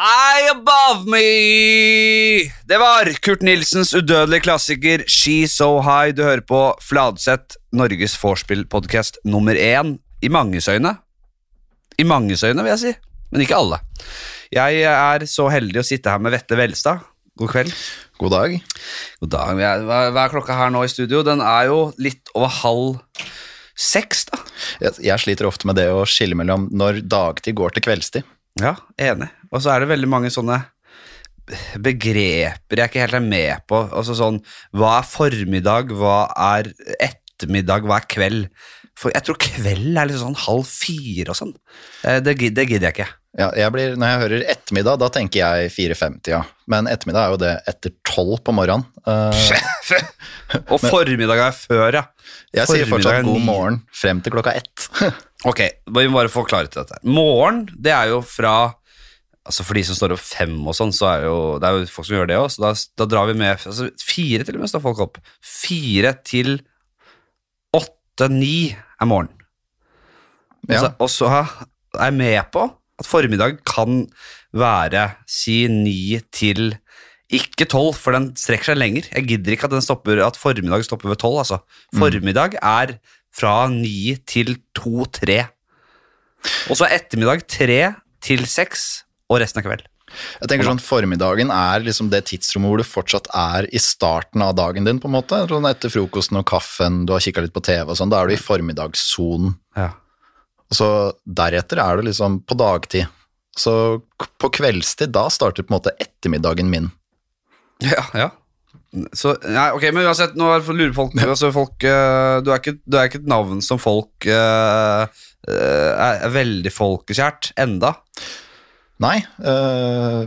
High above me! Det var Kurt Nilsens udødelige klassiker She's So High. Du hører på Fladseth, Norges vorspiel-podkast nummer én. I manges øyne. I manges øyne, vil jeg si. Men ikke alle. Jeg er så heldig å sitte her med Vette Velstad. God kveld. God dag. God dag. Hva hva er klokka her nå i studio? Den er jo litt over halv seks, da. Jeg, jeg sliter ofte med det å skille mellom når dagtid går til kveldstid. Ja, enig. Og så er det veldig mange sånne begreper jeg ikke helt er med på. Altså sånn, Hva er formiddag, hva er ettermiddag, hva er kveld? For jeg tror kveld er litt sånn halv fire og sånn. Eh, Det, gidder jeg ikke. Ja, jeg blir, når jeg hører ettermiddag, da tenker jeg 4.50, ja. Men ettermiddag er jo det etter tolv på morgenen. Eh, Og formiddag er før, ja. jeg sier fortsatt god morgen frem til klokka ett. Ok, vi må bare få klarhet i dette. Morgen, det er jo fra Altså For de som står opp fem og sånn, så er jo det er jo folk som gjør det òg, så da, da drar vi med altså Fire til og med står folk opp. Fire til åtte-ni er morgen. Ja. og så er jeg med på at formiddag kan være si ni til ikke tolv, for den strekker seg lenger. Jeg gidder ikke at, den stopper, at formiddag stopper ved tolv. Altså. Formiddag er fra ni til to-tre. Og så er ettermiddag tre til seks, og resten av kveld. Jeg tenker sånn Formiddagen er liksom det tidsrommet hvor du fortsatt er i starten av dagen din. på en måte. Sånn Etter frokosten og kaffen, du har kikka litt på TV og sånn. Da er du i formiddagssonen. Ja. Og så deretter er du liksom på dagtid. Så på kveldstid, da starter på en måte ettermiddagen min. Ja, ja. Så, nei, ok, men uansett, nå er- lurer folk, altså folk eh, du, er ikke, du er ikke et navn som folk eh, er, er veldig folkekjært enda. Nei, øh,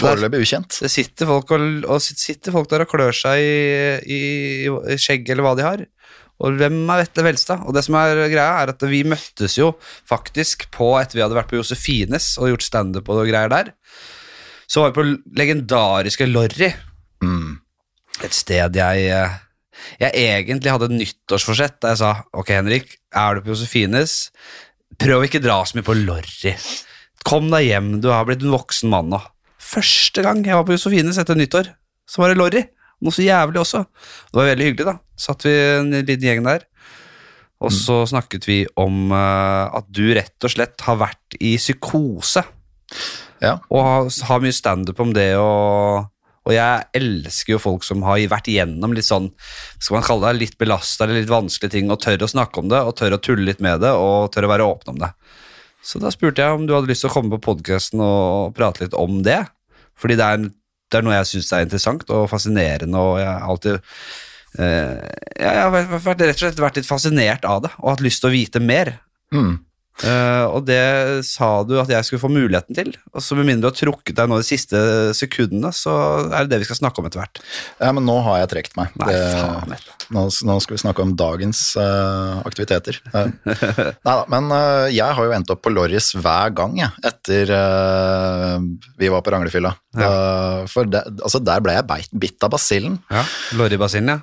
foreløpig ukjent. Det sitter folk, og, og sitter folk der og klør seg i, i, i skjegg eller hva de har. Og hvem er Vetle Velstad? Og det som er greia, er at vi møttes jo faktisk på etter vi hadde vært på Josefines og gjort standup og greier der. Så var vi på legendariske Lorry. Mm. Et sted jeg eh, Jeg egentlig hadde et nyttårsforsett da jeg sa Ok, Henrik, er du på Josefines? Prøv å ikke dra så mye på Lorry. Kom deg hjem, du har blitt en voksen mann nå. Første gang jeg var på Josefines etter nyttår, så var det Lorry. Noe så jævlig også. Det var veldig hyggelig, da. Satt vi en liten gjeng der. Og så snakket vi om uh, at du rett og slett har vært i psykose Ja. og har, har mye standup om det, og, og jeg elsker jo folk som har vært igjennom litt sånn, skal man kalle det, litt belasta eller litt vanskelige ting, og tør å snakke om det, og tør å tulle litt med det, og tør å være åpne om det. Så da spurte jeg om du hadde lyst til å komme på podkasten og prate litt om det, fordi det er, det er noe jeg syns er interessant og fascinerende, og jeg har alltid eh, jeg har vært, rett og slett vært litt fascinert av det, og hatt lyst til å vite mer. Mm. Eh, og det sa du at jeg skulle få muligheten til. Og så med mindre du har trukket deg nå de siste sekundene, så er det det vi skal snakke om etter hvert. ja, men nå har jeg trukket meg. Nei, Det- faen. Nå, nå skal vi snakke om dagens uh, aktiviteter. Uh, Neida, men uh, jeg har jo endt opp på Lorris hver gang, jeg, etter vi var på Ranglefylla. Eh, for de, altså, der ble jeg beit, bitt av basillen. Ja, Lorrybasillen, ja.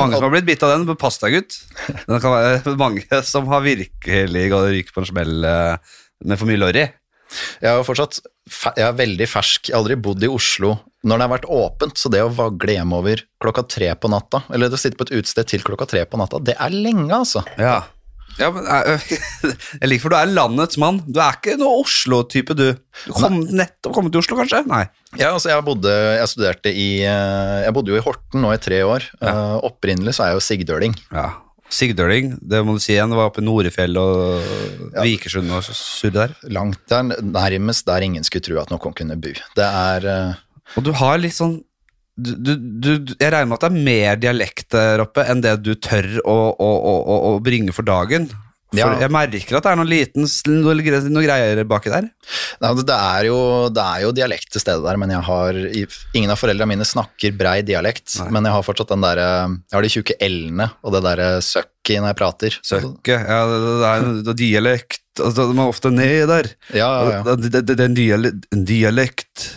Mange som har blitt bitt av den. Pass deg, gutt. Den kan være mange som har virkelig gått ryk på smell eh, med for mye lorry. Jeg er fortsatt jeg er veldig fersk. Jeg har aldri bodd i Oslo når det har vært åpent, så det å vagle hjemover klokka tre på natta, eller å sitte på et utested til klokka tre på natta, det er lenge, altså. Ja. ja men, jeg, jeg liker for du er landets mann. Du er ikke noe Oslo-type, du. Du kom nettopp kommet til Oslo, kanskje? Nei. Ja, altså jeg bodde, jeg studerte i, eh, jeg bodde jo i Horten nå i tre år. Eh, opprinnelig så er jeg jo sigdøling. Ja. Sigdøling, det må du si igjen. Det var oppe i Norefjell og Vikersund og surre der. Langt der, nærmest der ingen skulle tro at noen kunne bo. Det er, uh... Og du har litt sånn du, du, du, Jeg regner med at det er mer dialekt der oppe enn det du tør å, å, å, å bringe for dagen. For Ja. jeg merker at det er noen liten Noen noe, greier baki der. nei, altså, det, er jo, det er jo dialekt til stede der, men jeg har Ingen av foreldrene mine snakker brei dialekt, men jeg har fortsatt den der, Jeg har de tjukke l-ene og det derre søkket når jeg prater. Søkke, ja, det, det er en dialekt altså, De er ofte ned der. Ja, ja, ja. Det, det, det, det er en dialekt, dialekt.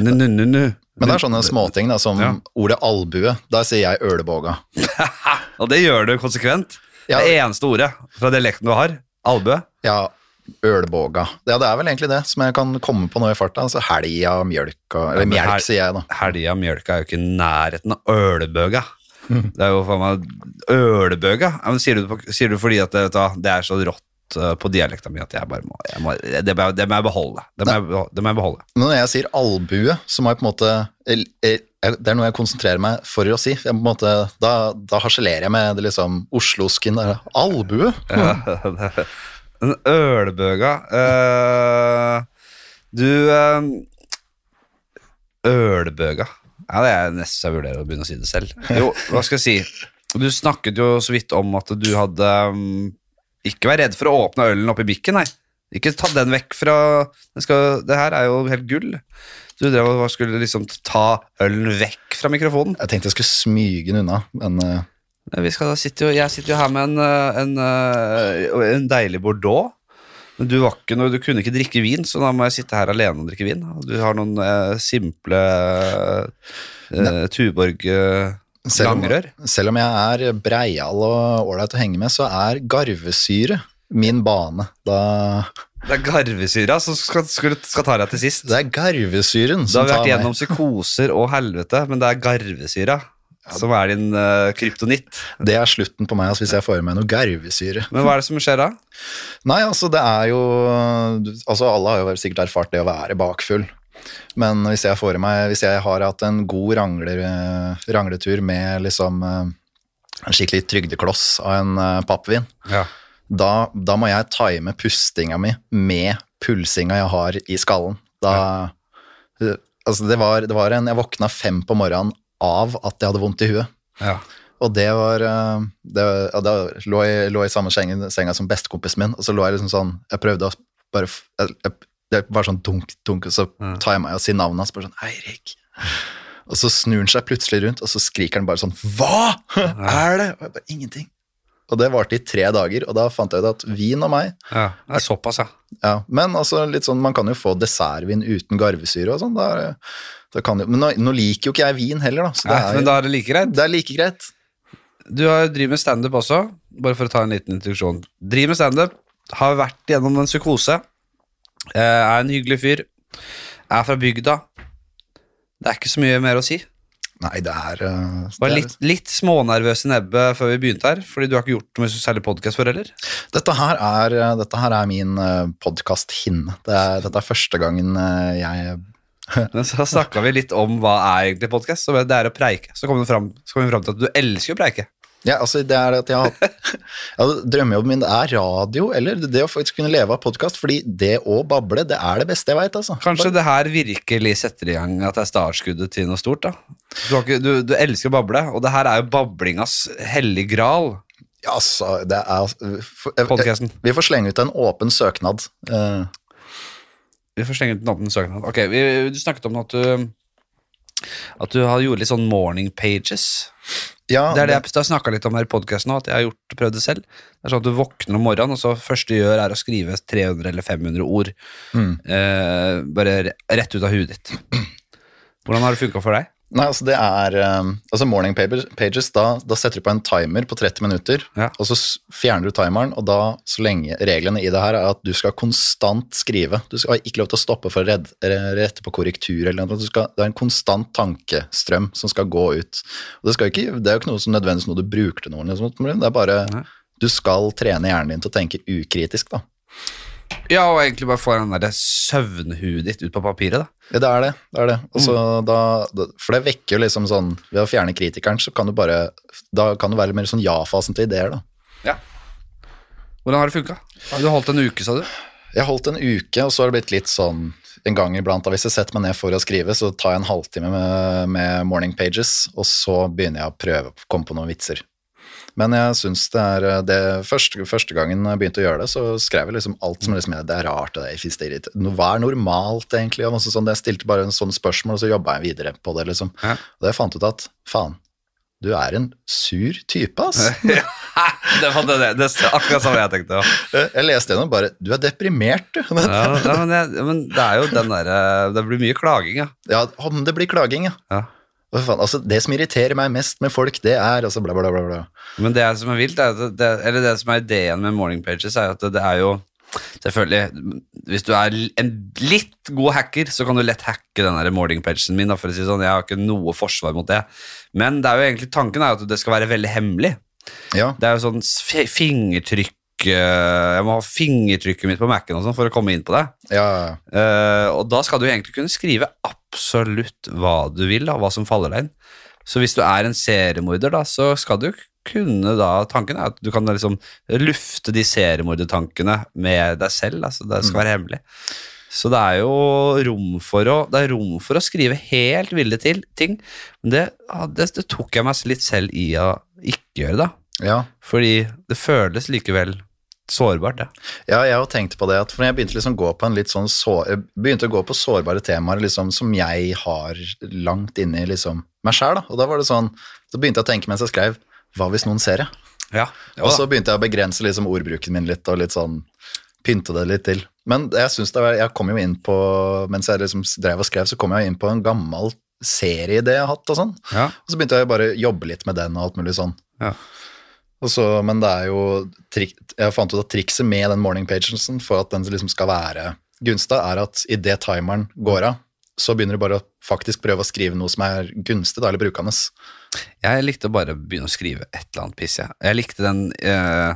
Nu, nu, nu, nu. Men det er sånne småting da, som Ja. ordet albue. Der sier jeg øleboga. Og det gjør du konsekvent. Ja. Det eneste ordet fra dialekten du har, albue. Ja, ølboga. Ja, det er vel egentlig det som jeg kan komme på nå i farta. Altså helga, mjølka Eller mjelk, sier jeg, da. Helga mjølka er jo ikke i nærheten av ølbøga. Det er jo faen meg ølbøga. Ja, men sier, du sier du fordi at det, du det er så rått eh, på dialekta mi at jeg bare må, jeg må det, må jeg- beholde. Det må jeg beholde. Men når jeg sier albue, så må jeg på en måte Det er noe jeg konsentrerer meg for å si. Måte, da, da harselerer jeg med det liksom oslosken. Albue? En ølbøga Uh, Du eh, Ølbøga. Ja, det er nesten jeg vurderer å begynne å si det selv. Jo, hva skal jeg si? Du snakket jo så vidt om at du hadde um, Ikke vær redd for å åpne ølen oppi bikken, nei. Ikke ta den vekk fra skal, Det her er jo helt gull. Du drev og skulle liksom ta ølen vekk fra mikrofonen. Jeg tenkte jeg skulle smyge den unna, men eh, Vi skal da sitte jo, jeg sitter jo her med en, øh, en, øh, en deilig bordeaux. Men du, var ikke noe, du kunne ikke drikke vin, så da må jeg sitte her alene og drikke vin. Du har noen eh, simple eh, Tuborg eh, selv, om, langrør. selv om jeg er breial og ålreit å henge med, så er garvesyre min bane. Da, Det er garvesyra som skal, skal, skal ta deg til sist. det er garvesyren som tar Du som har vært meg. gjennom psykoser og helvete, men det er garvesyra som er din uh, kryptonitt. Det er slutten på meg altså, hvis jeg får i meg noe garvesyre. Men hva er det som skjer da? Nei, altså det er jo Altså alle har jo sikkert erfart det å være bakfull. Men hvis jeg får i meg Hvis jeg har hatt en god rangler, rangletur med liksom eh, en skikkelig trygdekloss av en eh, pappvin, Ja. Da, da må jeg time pustinga mi med pulsinga jeg har i skallen. Da ja. Altså, det var, det var en Jeg våkna fem på morgenen av at jeg hadde vondt i huet. ja. Og det var eh, det, ja, Da lå jeg lå i samme sengen, senga som bestekompisen min, og så lå jeg liksom sånn Jeg prøvde å bare jeg, jeg, Det var sånn dunk, dunk, og så Ja. tar jeg meg si navnet hans, bare sånn Eirik. Og så snur han seg plutselig rundt, og så skriker han bare sånn Hva er det? Og jeg bare Ingenting. Og det varte i tre dager, og da fant jeg ut at vin og meg ja. Det er såpass, ja. ja, Men altså litt sånn, man kan jo få dessertvin uten garvesyre og sånn. Da, da kan jo, men nå, nå liker jo ikke jeg vin heller, da. Så det, Nei, er, men da er det like greit. det er like greit. Du har driver med standup også, bare for å ta en liten introduksjon. Driver med standup, har vært gjennom en psykose, eh, er en hyggelig fyr, er fra bygda. Det er ikke så mye mer å si. Nei, det er, det Var litt, litt smånervøs i nebbet før vi begynte her, fordi du har ikke gjort noe særlig podkast før heller. Dette her er, uh, dette her er min uh, podkast-hinne. Det dette er første gangen jeg Men så snakka vi litt om hva er egentlig podkast. Det er å preike. Så kom vi fram, kom vi fram til at du elsker å preike. Ja, altså det er at jeg har ja, Drømmejobben min er radio, eller det å faktisk kunne leve av podkast, fordi det å bable, det er det beste jeg veit, altså. Kanskje det her virkelig setter i gang at det er startskuddet til noe stort. da. Du, ikke, du, du elsker å bable, og det her er jo bablingas hellige gral. Ja, altså, det er for, Podcasten. Vi får slenge ut en åpen søknad. Uh, Vi får slenge ut en åpen søknad. Ok, vi, Du snakket om at du at du har gjort litt sånn morning pages. Ja, Det er det jeg har snakka litt om her i podkasten òg, at jeg har gjort, prøvd det selv. Det er sånn at Du våkner om morgenen, og så første du gjør, er å skrive 300 eller 500 ord. Mm. Eh, bare rett ut av huet ditt. Hvordan har det funka for deg? Nei, altså det er um, Altså Morning pages, da, da setter du på en timer på 30 minutter, Ja. og så fjerner du timeren, og da, så lenge reglene i det her er at du skal konstant skrive. Du skal ikke lov til å stoppe for å redde, rette på korrektur eller noe. Du skal, det er en konstant tankestrøm som skal gå ut. Og det, ikke, det er jo ikke noe som nødvendigvis noe du bruker til noe, eller sånt, men det er bare Nei. Du skal trene hjernen din til å tenke ukritisk, da. Ja, og egentlig bare få den der søvnhuet ditt ut på papiret. da. Ja, det er det. det, er det. Altså, Mm. da, for det vekker jo liksom sånn Ved å fjerne kritikeren, så kan du bare Da kan du være mer sånn ja-fasen til ideer, da. Ja. Hvordan har det funka? Du holdt en uke, sa du? Jeg holdt en uke, og så har det blitt litt sånn en gang iblant. Hvis jeg setter meg ned for å skrive, så tar jeg en halvtime med, med morning pages, og så begynner jeg å prøve å komme på noen vitser. Men jeg syns det er det første, første gangen jeg begynte å gjøre det, så skrev jeg liksom alt som liksom, det er rart, det finnes det irrit- Hva er normalt, egentlig? Og sånn, jeg stilte bare en sånn spørsmål, og så jobba jeg videre på det, liksom. Ja. Og jeg fant ut at faen, du er en sur type, ass. det var det, det, det er akkurat samme jeg tenkte. Ja. Jeg leste gjennom bare Du er deprimert, du. Ja, ja, men, jeg, men det er jo den derre Det blir mye klaging, ja. Ja, om det blir klaging, ja. Faen, altså, det som irriterer meg mest med folk, det er altså bla, bla, bla, bla. Men det som er vilt, er at det, eller det som er ideen med morning pages, er at det, det er jo Selvfølgelig, hvis du er en litt god hacker, så kan du lett hacke den der morning-pagen min. For å si sånn. Jeg har ikke noe forsvar mot det. Men det er jo egentlig, tanken er at det skal være veldig hemmelig. Ja, Det er jo sånn fingertrykk Jeg må ha fingertrykket mitt på Mac-en og sånn for å komme inn på det. ja, Uh, og da skal du egentlig kunne skrive absolutt hva du vil, da, hva som faller deg inn. Så hvis du er en seriemorder, da, så skal du kunne da Tanken er at du kan liksom lufte de seriemordertankene med deg selv. Altså det skal være hemmelig. Så det er jo rom for å, det er rom for å skrive helt ville til, ting. Men det, det, det tok jeg meg litt selv i å ikke gjøre, da. ja. Fordi det føles likevel sårbart, det. Ja, jeg har tenkt på det, at for jeg begynte liksom gå på en litt sånn så, begynte å gå på sårbare temaer liksom, som jeg har langt inni liksom, meg sjæl. Og da var det sånn, så begynte jeg å tenke mens jeg skrev, hva hvis noen ser det? Ja, Og så begynte jeg å begrense liksom, ordbruken min litt, og litt sånn, pynte det litt til. Men jeg synes det var, jeg kom jo inn på, mens jeg liksom drev og skrev, så kom jeg inn på en gammel serieidé jeg har hatt og sånn. ja, Og så begynte jeg bare å jobbe litt med den og alt mulig sånn. ja. Og så, men det er jo trik, Jeg fant ut at trikset med den morning pagensen for at den liksom skal være gunstig, er at idet timeren går av, så begynner du bare å faktisk prøve å skrive noe som er gunstig, da, eller brukende. Jeg likte bare å begynne å skrive et eller annet piss. Jeg, jeg likte den eh,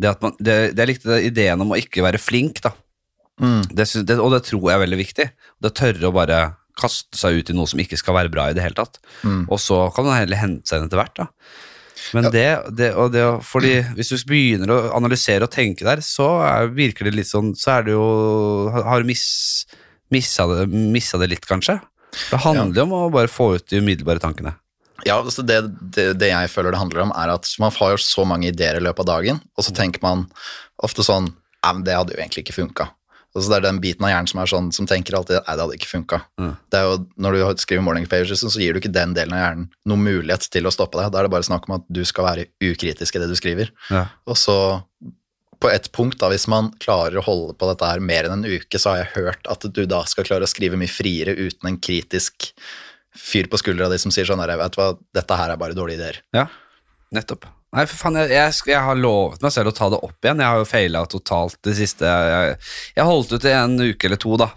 det at man, det, Jeg likte ideen om å ikke være flink, da. Det, synes, det, og det tror jeg er veldig viktig. Det tørre å bare kaste seg ut i noe som ikke skal være bra i det hele tatt. Og så kan man heller hente seg inn etter hvert, da. Men det, det, og det fordi hvis du begynner å analysere og tenke der, så er, virker det litt sånn Så er det jo Har du miss, missa, det, missa det litt, kanskje? Det handler jo om å bare få ut de umiddelbare tankene. Ja, altså det, det, det jeg føler det handler om, er at man har jo så mange ideer i løpet av dagen, og så tenker man ofte sånn Ja, men det hadde jo egentlig ikke funka. Altså det er den biten av hjernen som er sånn, som tenker alltid Nei, det hadde ikke funka. Mm. Det er jo, når du skriver morning pages, så gir du ikke den delen av hjernen noen mulighet til å stoppe deg. Da er det bare snakk om at du skal være ukritisk i det du skriver. Ja. Og så på et punkt, da, hvis man klarer å holde på dette her mer enn en uke, så har jeg hørt at du da skal klare å skrive mye friere uten en kritisk fyr på skuldra di som sier sånn her, vet du hva, dette her er bare dårlige ideer. Ja, nettopp. Nei, for faen, jeg, jeg, jeg har lovet meg selv å ta det opp igjen. Jeg har jo feila totalt det siste. Jeg, jeg holdt ut i en uke eller to, da.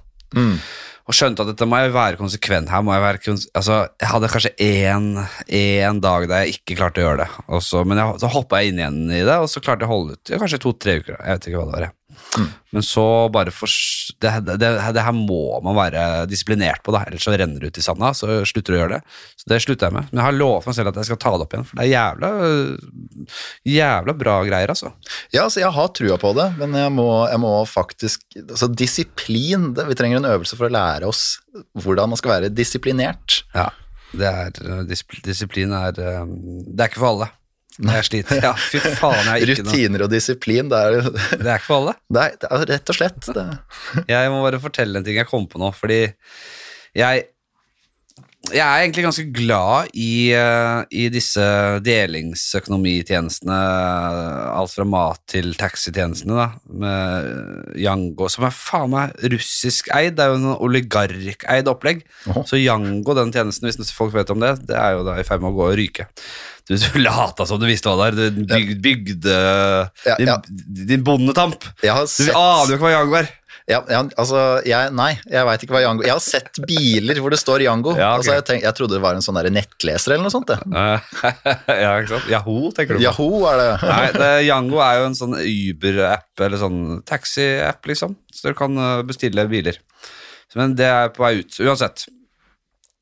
Og skjønte at dette må jeg være konsekvent her. Må jeg, være konse altså, jeg hadde kanskje én, dag der jeg ikke klarte å gjøre det. Også, men jeg, så hoppa jeg inn igjen i det, og så klarte jeg å holde ut kanskje to-tre uker. Jeg vet ikke hva det var. Jeg. Men så bare for det, det, det, det her må man være disiplinert på, da, ellers så renner det ut i sanda. Så slutter du å gjøre det. Så det slutter jeg med. Men jeg har lovet meg selv at jeg skal ta det opp igjen, for det er jævla, jævla bra greier, altså. Ja, altså jeg har trua på det, men jeg må, jeg må faktisk Altså disiplin det, Vi trenger en øvelse for å lære oss hvordan man skal være disiplinert. Ja, det er, eh, disiplin er eh, Det er ikke for alle. Jeg sliter. Ja, fy faen, jeg er ikke Rutiner og disiplin, det er, Det er ikke for alle. er, det er rett og slett det. Jeg må bare fortelle en ting jeg kom på nå, fordi jeg jeg er egentlig ganske glad i, eh, i disse delingsøkonomitjenestene, alt fra mat til taxitjenestene, da, med Yango, som er faen meg russisk eid. Det er jo en oligarkeid opplegg. Åhå. Så Yango, den tjenesten, hvis folk vet om det, det er jo da i ferd med å gå og ryke. Du, lata som du visste hva det var. Du byg, bygde Ja, din, ja. din bondetamp. Jeg har Du aner jo ikke hva Yango er. ja, ja, altså, jeg, Nei, jeg veit ikke hva Yango Jeg har sett biler hvor det står Yango. Ja, okay. altså, jeg, tenk, jeg trodde det var en sånn nettleser eller noe sånt. Det. ja, ikke sant? Yahoo, tenker du på. Yahoo er det. Nei, det, Yango er jo en sånn Uber-app, eller sånn taxi-app, liksom. Så du kan uh, bestille biler. Men det er på vei ut. Uansett.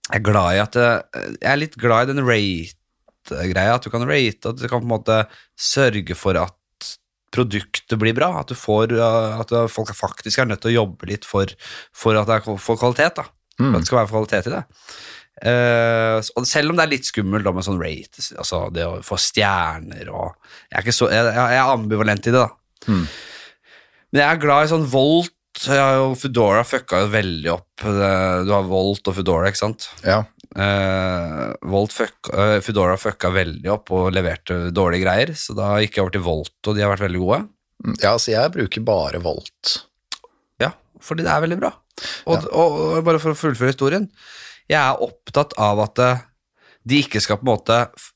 Jeg er glad i at Jeg er litt glad i den rate-greia. At du kan rate, at du kan på en måte sørge for at produktet blir bra. At, du får, uh, at folk faktisk er nødt til å jobbe litt for, for at det er for kvalitet. da. For at det skal være kvalitet i det. Uh, selv om det er litt skummelt da, med sånn rate, altså det å få stjerner og Jeg er, ikke så, jeg, jeg er ambivalent i det, da. Mm. Men jeg er glad i sånn Volt. Jeg har jo Foodora fucka jo veldig opp. Du har Volt og Foodora, ikke sant? Ja. Eh, Volt fuck, uh, Foodora fucka veldig opp og leverte dårlige greier, så da gikk jeg over til Volt, og de har vært veldig gode. ja, altså jeg bruker bare Volt. Ja, fordi det er veldig bra. Og, og, og bare for å fullføre historien. Jeg er opptatt av at eh, de ikke skal på en måte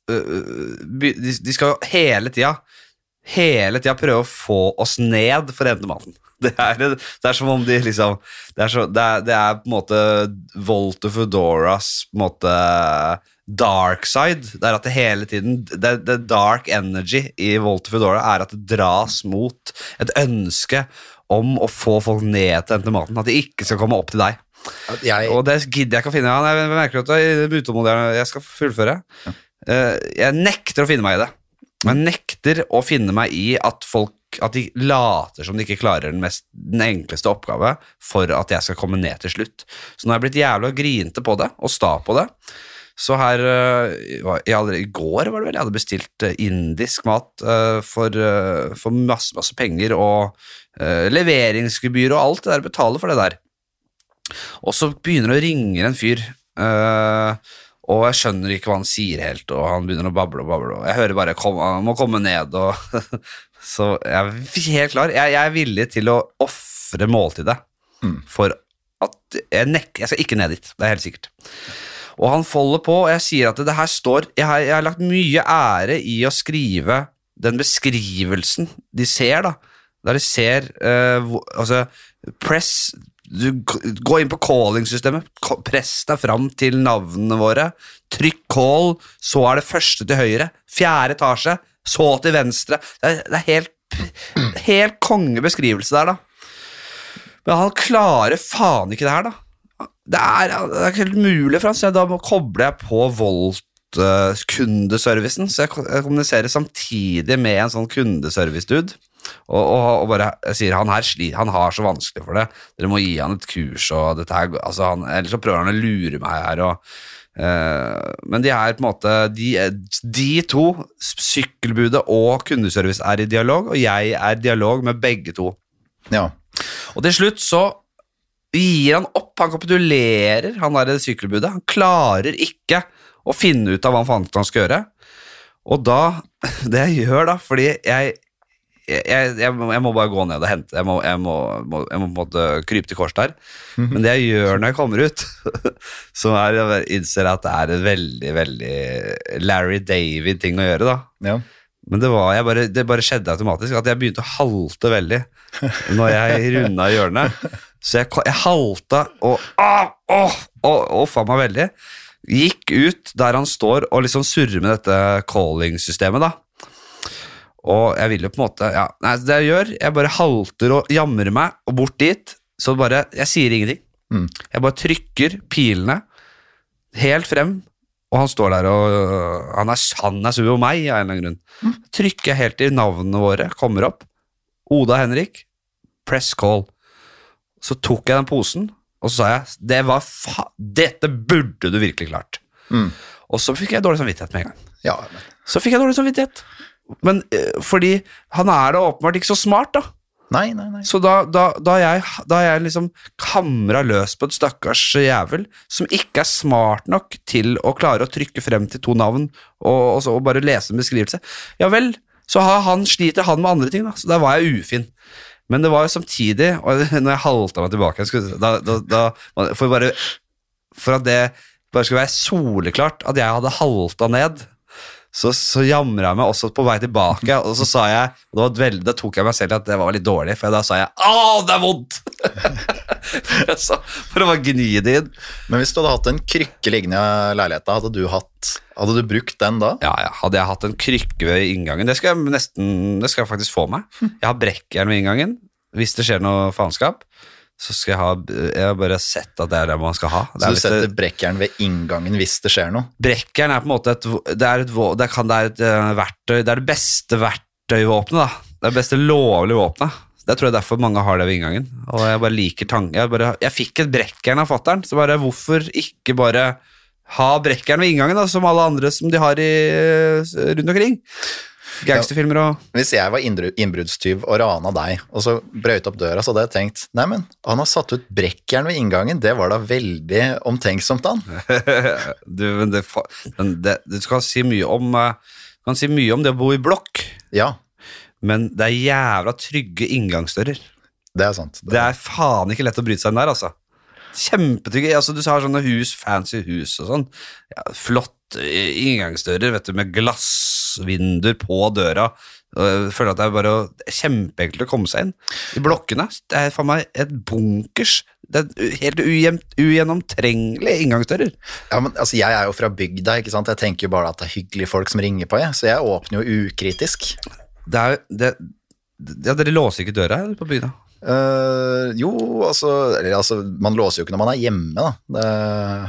uh, De, de skal hele tida hele tida prøve å få oss ned for maten. Det er, det er som om de liksom Det er, så, det er, det er på en måte Volta Foodoras på en måte dark side. Det er at det hele tiden Det, det dark energy i Volta Foodora er at det dras mot et ønske om å få folk ned til denne maten. At de ikke skal komme opp til deg. Jeg, Og det gidder jeg ikke å finne. Jeg merker at jeg er utålmodig. Jeg skal fullføre. Eh, jeg nekter å finne meg i det. Jeg nekter å finne meg i at folk at de later som de ikke klarer den, mest, den enkleste oppgave for at jeg skal komme ned til slutt. Så nå har jeg blitt jævla grinte på det og sta på det. Så her eh, I går var det vel jeg hadde bestilt eh, indisk mat eh, for, for masse, masse penger og leveringsgebyr og alt det der. Betaler for det der. Og så begynner det å ringe en fyr, og jeg skjønner ikke hva han sier helt, og han begynner å bable og bable, og jeg hører bare han må komme ned, og så jeg er helt klar. Jeg, jeg er villig til å ofre måltidet Mm. for at jeg nek, jeg skal ikke ned dit, det er helt sikkert. Og han folder på, og jeg sier at det her står Jeg har, jeg har lagt mye ære i å skrive den beskrivelsen de ser, da. Der de ser uh, hvor- Altså, press du, Gå inn på calling-systemet, press deg fram til navnene våre. Trykk call, så er det første til høyre. Fjerde etasje, så til venstre. Det er, det er helt, helt kongebeskrivelse der, da. Men han klarer faen ikke det her, da. Det er, det er ikke helt mulig for så da kobler jeg på Volt-kundeservicen, så jeg, kommuniserer samtidig med en sånn kundeservice-dude. Og, og, og bare jeg sier han her han har så vanskelig for det, dere må gi han et kurs, og dette her, altså han, ellers så prøver han å lure meg her. og eh, men de er på en måte de, de to, sykkelbudet og kundeservice, er i dialog, og jeg er i dialog med begge to. ja. Og til slutt så gir han opp, han kapitulerer, han der sykkelbudet. Han klarer ikke å finne ut av hva han faen han skal gjøre. Og da, det jeg gjør da, fordi jeg, jeg, jeg, må, jeg må bare gå ned og hente, jeg må, jeg må, må, må på en måte krype til kors der. Men det jeg gjør når jeg kommer ut, så er jeg innser at det er en veldig, veldig Larry David-ting å gjøre da. ja. Men det, var, bare, det bare skjedde automatisk at jeg begynte å halte veldig når jeg runda hjørnet. Så jeg, jeg halta og ah, åh, faen meg veldig. Gikk ut der han står og liksom surrer med dette calling-systemet, da. Og jeg vil jo på en måte ja, nei, Det jeg gjør, jeg bare halter og jamrer meg og bort dit. Så bare Jeg sier ingenting. Mm. Jeg bare trykker pilene helt frem, og han står der og øh, Han er, han er sur på meg av en eller annen grunn. Trykker jeg helt til navnene våre kommer opp. Oda Henrik, press call. Så tok jeg den posen, og så sa jeg det var fa Dette burde du virkelig klart. Mm. Og så fikk jeg dårlig samvittighet med en gang. ja. men- Så fikk jeg dårlig samvittighet. Men øh, fordi han er da åpenbart ikke så smart, da. Nei, nei, nei. Så da, da, da, jeg, da jeg liksom kamra løs på et stakkars jævel som ikke er smart nok til å klare å trykke frem til to navn og, og, så, og bare lese en beskrivelse, ja vel, så har han, sliter han med andre ting, da. Så da var jeg ufin. Men det var jo samtidig, og når jeg halta meg tilbake da, da, for, bare, for at det bare skulle være soleklart at jeg hadde halta ned, så, så jamra jeg meg også på vei tilbake, og så sa jeg og veldig, Da tok jeg meg selv i at det var litt dårlig, for da sa jeg 'Å, det er vondt!' for å bare gni det inn. Men hvis du hadde hatt en krykke liggende i leiligheta, hadde du, hatt, hadde du brukt den da? Ja, ja, Hadde jeg hatt en krykke ved inngangen Det skal jeg nesten, det skal jeg faktisk få meg. Jeg har brekkjern ved inngangen. Hvis det skjer noe faenskap, så skal jeg ha Jeg har bare sett at det er det man skal ha. Det Så er du det- setter brekkjern ved inngangen hvis det skjer noe? Brekkjern er på en måte et, det er et, det kan, det er et eh, verktøy Det er det beste verktøyvåpenet. da Det er det beste lovlige våpenet. Det tror jeg derfor mange har det ved inngangen. Og jeg bare liker tanken Jeg, bare, jeg fikk et brekkjern av fattern, så bare hvorfor ikke bare ha brekkjern ved inngangen, da, som alle andre som de har i, eh, rundt omkring? Gangsterfilmer og Hvis jeg var innbru- innbruddstyv og rana deg, og så brøyt opp døra, så hadde jeg tenkt Neimen, han har satt ut brekkjern ved inngangen, det var da veldig omtenksomt av han. du, men det, men det, Du kan si mye om eh, Du kan si mye om det å bo i blokk, Ja, men det er jævla trygge inngangsdører. det er sant. Det er faen ikke lett å bryte seg inn der, altså. Kjempetrygge. Altså, du har sånne hus, fancy hus og sånn. Ja, flott eh, inngangsdører vet du, med glassvinduer på døra. Jeg føler at det er bare kjempeenkelt å komme seg inn. I blokkene det er faen meg et bunkers. Det er helt ugjennomtrengelige inngangsdører. Ja, men altså, Jeg er jo fra bygda, ikke sant? jeg tenker jo bare at det er hyggelige folk som ringer på, jeg. så jeg åpner jo ukritisk. Det er, det, ja, dere låser ikke døra her på bygda? Uh, jo, altså, eller, altså Man låser jo ikke når man er hjemme, da. Det,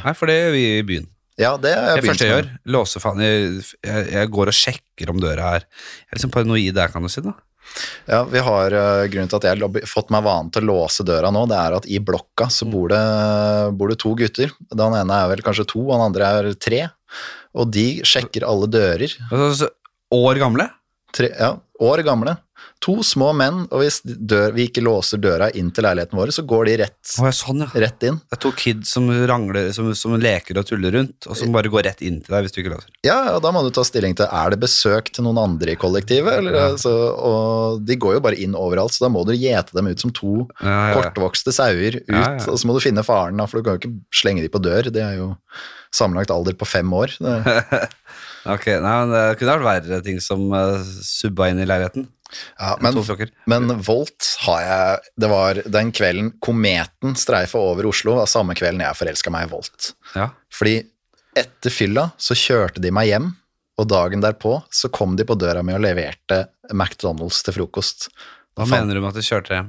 Nei, for det gjør vi i byen. Ja, det har jeg Det første jeg gjør, låser faen jeg, jeg, jeg går og sjekker om døra er Jeg er liksom paranoid der, kan du si. da Ja, vi har uh, Grunnen til at jeg har fått meg vanen til å låse døra nå, det er at i blokka så bor det, bor det to gutter. Den ene er vel kanskje to, og den andre er tre. Og de sjekker alle dører. Altså, År gamle? Tre, ja, år gamle. To små menn, og hvis dør, vi ikke låser døra inn til leiligheten vår, så går de rett, oh, ja, sånn, ja. rett inn. Det er to kids som rangler, som, som leker og tuller rundt, og som bare går rett inn til deg hvis du ikke låser. Ja, og da må du ta stilling til er det besøk til noen andre i kollektivet. Eller, Ja. altså, og de går jo bare inn overalt, så da må du gjete dem ut som to kortvokste sauer ut. Og så må du finne faren, for du kan jo ikke slenge dem på dør. Det er jo sammenlagt alder på fem år. Ok, nei, men Det kunne vært verre ting som uh, subba inn i leiligheten. Ja, men, men Volt har jeg Det var den kvelden kometen streifa over Oslo, var samme kvelden jeg forelska meg i Volt. Ja. Fordi etter fylla så kjørte de meg hjem, og dagen derpå så kom de på døra mi og leverte McDonald's til frokost. Hva Faen. mener du med at du kjørte hjem?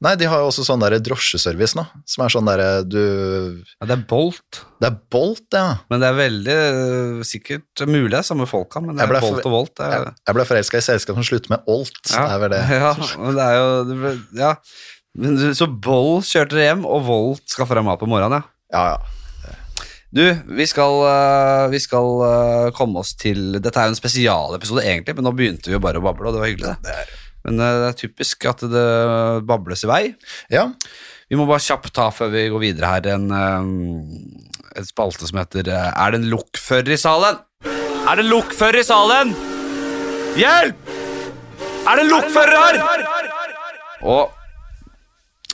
Nei, de har jo også sånn der drosjeservice nå, som er sånn derre du Ja, det er Bolt, Det er Bolt, ja. men det er veldig uh, sikkert mulig det er samme folka, men det er Bolt og Volt. Er, Jeg, jeg ble forelska i selskap som slutter med Olt. ja, Det er vel det. Ja, men det er jo det ble, Ja. Men, så Bolt kjørte dere hjem, og Volt skaffa deg mat på morgenen, ja. Ja, ja. Du, vi skal, uh, vi skal komme oss til Dette er jo en spesialepisode, egentlig, men nå begynte vi jo bare å bable, og det var hyggelig, det. Men uh, det er typisk at det bables i vei. ja. Vi må bare kjapt ta før vi går videre her en, en spalte som heter uh, Er det en lokfører i salen? Er det en lokfører i salen? Hjelp! Er det en lokfører her? Og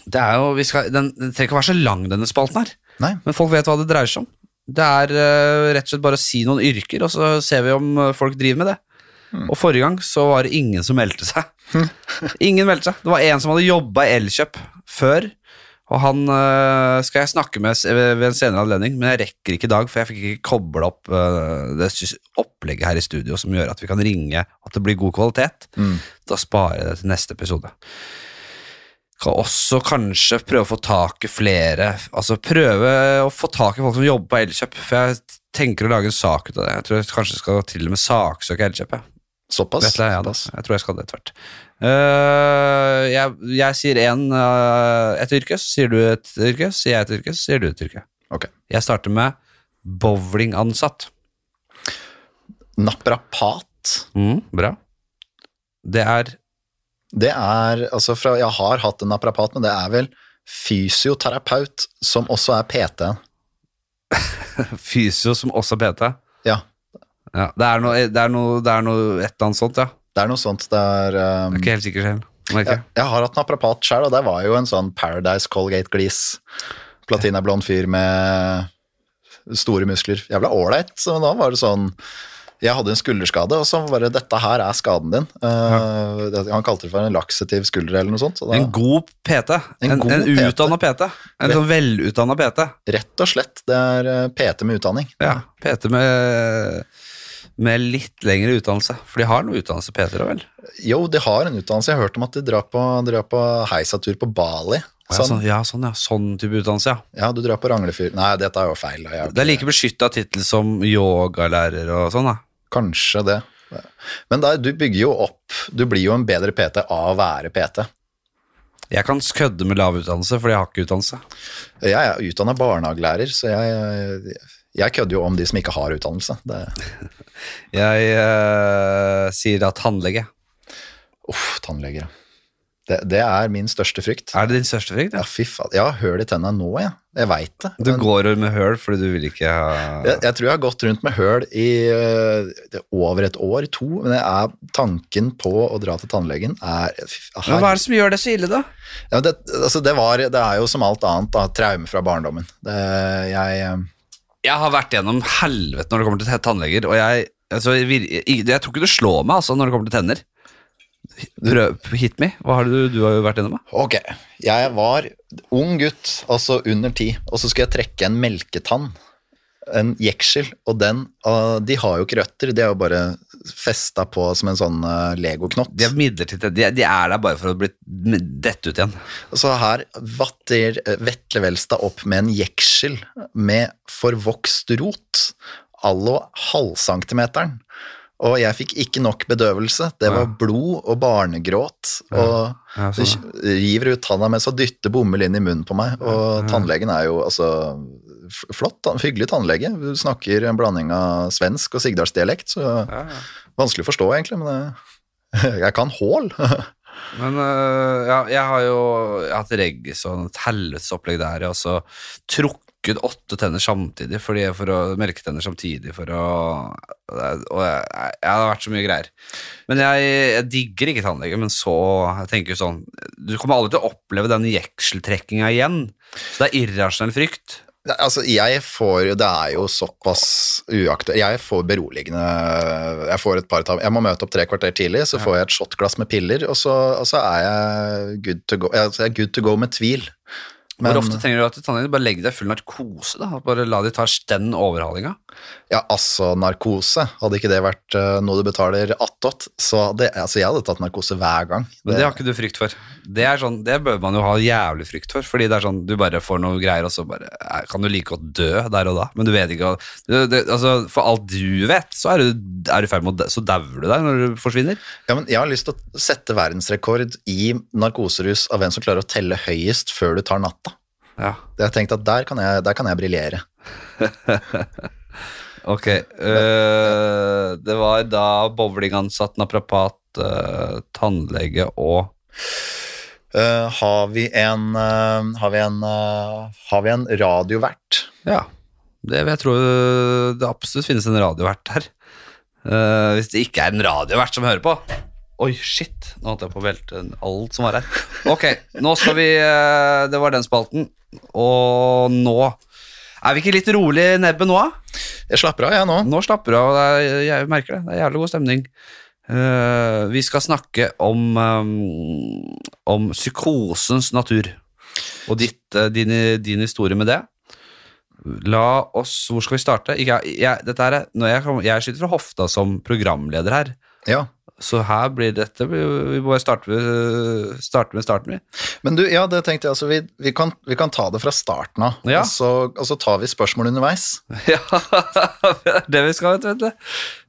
det er jo vi skal, den, den trenger ikke å være så lang, denne spalten her. Nei. Men folk vet hva det dreier seg om. Det er uh, rett og slett bare å si noen yrker, og så ser vi om folk driver med det. Og forrige gang så var det ingen som meldte seg. ingen meldte seg. Det var en som hadde jobba i Elkjøp før, og han øh, skal jeg snakke med s- ved en senere anledning, men jeg rekker ikke i dag, for jeg fikk ikke kobla opp øh, det opplegget her i studio som gjør at vi kan ringe, at det blir god kvalitet. Mm. Da sparer jeg det til neste episode. Kan også kanskje prøve å få tak i flere Altså prøve å få tak i folk som jobber på Elkjøp, for jeg tenker å lage en sak ut av det. Jeg tror jeg kanskje skal til og med saksøke Elkjøp. Jeg. Såpass. Vet du, ja, da. Jeg tror jeg skal det etter hvert. Eh, jeg, jeg sier en, uh, et yrke, så sier du et yrke, sier jeg et yrke, så sier du et yrke. Okay. Jeg starter med bowlingansatt. Naprapat. Mm, bra. Det er Det er altså fra Jeg har hatt en naprapat, men det er vel fysioterapeut som også er PT. fysio som også er PT. Ja, Ja, det er noe, det er noe, det er noe et eller annet sånt, ja. det er noe sånt. Det er Jeg um, er ikke helt sikker selv. Jeg jeg, har hatt naprapat sjøl, og det var jo en sånn Paradise Colgate-glis. Platinablond fyr med store muskler. Jævla ålreit. Så da var det sånn Jeg hadde en skulderskade, og så bare 'Dette her er skaden din'. Uh, ja. Han kalte det for en laksativ skulder eller noe sånt. Så da, En god PT. En En, en utdanna PT. En sånn velutdanna PT. rett og slett, det er uh, PT med utdanning. Ja, PT med, med litt lengre utdannelse. For de har noe utdannelse, Peter, vel? Jo, de har en utdannelse. Jeg har hørt om at de drar på, drar på heisatur på Bali. Ja, Sånn, sånn, ja, sånn, ja. Sånn type utdannelse, ja. ja, du drar på Ranglefyr Nei, dette er jo feil. da. Det er like beskytta tittel som yogalærer og sånn, da. Kanskje det. Men da, du bygger jo opp Du blir jo en bedre PT av å være PT. Jeg kan kødde med lav utdannelse, fordi jeg har ikke utdannelse. Jeg er utdanna barnehagelærer, så jeg, jeg kødder jo om de som ikke har utdannelse. Det, Jeg uh, sier da tannlege. uff, tannlege. Det, det er min største frykt. Er det din største frykt? Ja, Ja? fy faen. Jeg har høl i tenna nå, jeg. Jeg veit det. Du men- går med høl fordi du vil ikke ha Jeg, jeg tror jeg har gått rundt med høl i uh, er over et år, to, men er, tanken på å dra til tannlegen er fy- Men hva er det som gjør det så ille, da? ja, det, altså det, var, det er jo som alt annet, da, traume fra barndommen. Det, jeg, øh, Jeg har vært gjennom helvete når det kommer til tannleger, og jeg altså, jeg, jeg, tror ikke du slår meg altså, når det kommer til tenner. Hit me. Hva har du, du har vært gjennom? da? Ok, jeg var ung gutt, altså under ti, og så skulle jeg trekke en melketann, en jeksel, og den, ah, de har jo ikke røtter, de er jo bare festa på som en sånn eh, legoknott. De er midlertidige. De, de er der bare for å bli dette ut igjen. Så her vatter eh, Vetle Velstad opp med en jeksel med forvokst rot, allo halvcentimeteren. Og jeg fikk ikke nok bedøvelse. Det var blod og barnegråt. Og Ja, sånn, river ut tanna mens og dytter bomull inn i munnen på meg. Og tannlegen er jo altså flott, hyggelig tannlege. Du snakker en blanding av svensk og sigdalsdialekt, så ja, ja. vanskelig å forstå, egentlig. Men det, jeg kan hål. Men øh, ja, jeg har jo jeg har hatt regg sånn et helvetes opplegg der. Jeg har også trukket åtte tenner samtidig fordi jeg for å melketenner samtidig for å Og jeg, jeg, har vært så mye greier. Men jeg, jeg digger ikke tannlege, men så jeg tenker sånn Du kommer aldri til å oppleve den jekseltrekkinga igjen. Så det er irrasjonell frykt. Altså, jeg får Det er jo såpass uaktuelt. Jeg får beroligende Jeg får et par Jeg må møte opp tre kvarter tidlig, så får jeg et shotglass med piller, og så, og så er jeg good to go. Jeg, jeg er good to go med tvil. Men Hvor ofte trenger du at tannlegen bare legger deg full narkose? da Bare la de ta den overhalinga? ja, altså, narkose, hadde ikke det vært uh, noe du betaler attåt, så det, altså, jeg hadde tatt narkose hver gang. Men det har ikke du frykt for. Det, er sånn, det bør man jo ha jævlig frykt for, fordi det er sånn, du bare får noe greier, og så bare, eh, kan du like godt dø der og da. Men du vet ikke det, det, altså, For alt du vet, så er du, er du i ferd med å så dauer du der når du forsvinner. Ja, men jeg har lyst til å sette verdensrekord i narkoserus av hvem som klarer å telle høyest før du tar natta. Ja, Jeg har tenkt at der kan jeg, der kan jeg briljere. ok. Uh, det var da bowlingansatt, naprapat, uh, tannlege og Eh, har vi en, uh, har vi en, uh, har vi en radiovert? Ja, det vil jeg tro det absolutt finnes en radiovert her. Eh, hvis det ikke er en radiovert som hører på. Oi, shit. Nå holdt jeg på å velte alt som var her. Ok, nå skal vi Det var den spalten. Og nå Er vi ikke litt rolig i nebbet nå, da? Jeg slapper av, jeg nå. Nå slapper du av. Jeg merker det. Det er jævlig god stemning. Eh, vi skal snakke om, um, om psykosens natur. Og ditt, uh, din, din historie med det. La oss Hvor skal vi starte? Jeg, jeg, dette er- jeg, jeg skyter fra hofta som programleder her. Ja. Så her blir dette Vi bare starte, med- starte med starten, vi. Men du, ja, det tenkte jeg altså, vi, vi, kan, vi kan ta det fra starten av, Ja. og, så, og så tar vi spørsmål underveis. Ja, det er det vi skal, vet du.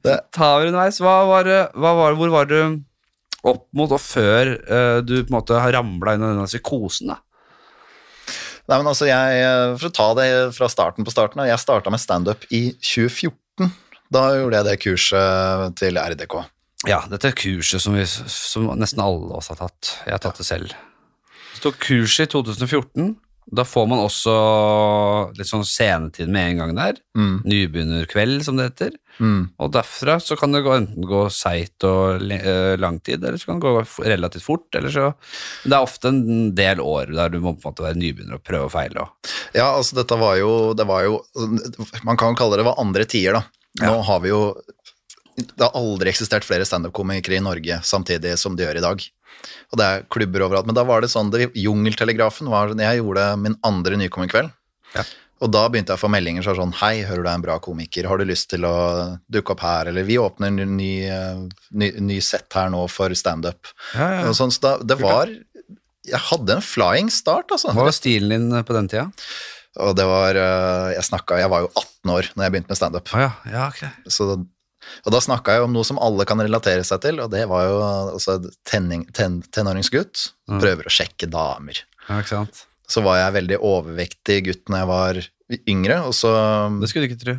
du. Tar vi underveis. Hva var, hva var, hvor var du opp mot og før eh, du på en måte har ramla inn i denne psykosen? da? Nei, men altså, jeg, eh, For å ta det fra starten på starten, jeg starta med standup i 2014. Da gjorde jeg det kurset til RDK. Ja, dette er kurset som, vi, som nesten alle oss har tatt. Jeg har tatt det selv. Så står kurset i 2014. Da får man også litt sånn scenetid med en gang der. Mm, Nybegynnerkveld, som det heter. mm. Og derfra så kan det gå, enten gå seigt og eh, lang tid, eller så kan det gå relativt fort. Eller så, det er ofte en del år der du må på en måte være nybegynner og prøve og feile. Ja, altså dette var jo, det var jo Man kan kalle det var andre tider, da. Nå Ja. har vi jo Det har aldri eksistert flere standup-komikere i Norge samtidig som det gjør i dag. Og det er klubber overalt. Men da var det sånn det, Jungeltelegrafen var jeg gjorde min andre nykommerkveld. Ja. Og da begynte jeg å få meldinger som sånn Hei, hører du er en bra komiker, har du lyst til å dukke opp her? Eller vi åpner en ny, ny, ny sett her nå for standup. Og sånn, så da, det var Jeg hadde en flying start, altså. Hva var stilen din på den tida? Og det var eh, Jeg snakka Jeg var jo 18 år når jeg begynte med standup. Å ja, ja, okay. Så og da snakka jeg om noe som alle kan relatere seg til, og det var jo altså, tenning, ten, tenåringsgutt. Mm. Prøver å sjekke damer. Ja, ikke sant? Så var jeg veldig overvektig gutt når jeg var yngre, og så Det skulle du ikke tro.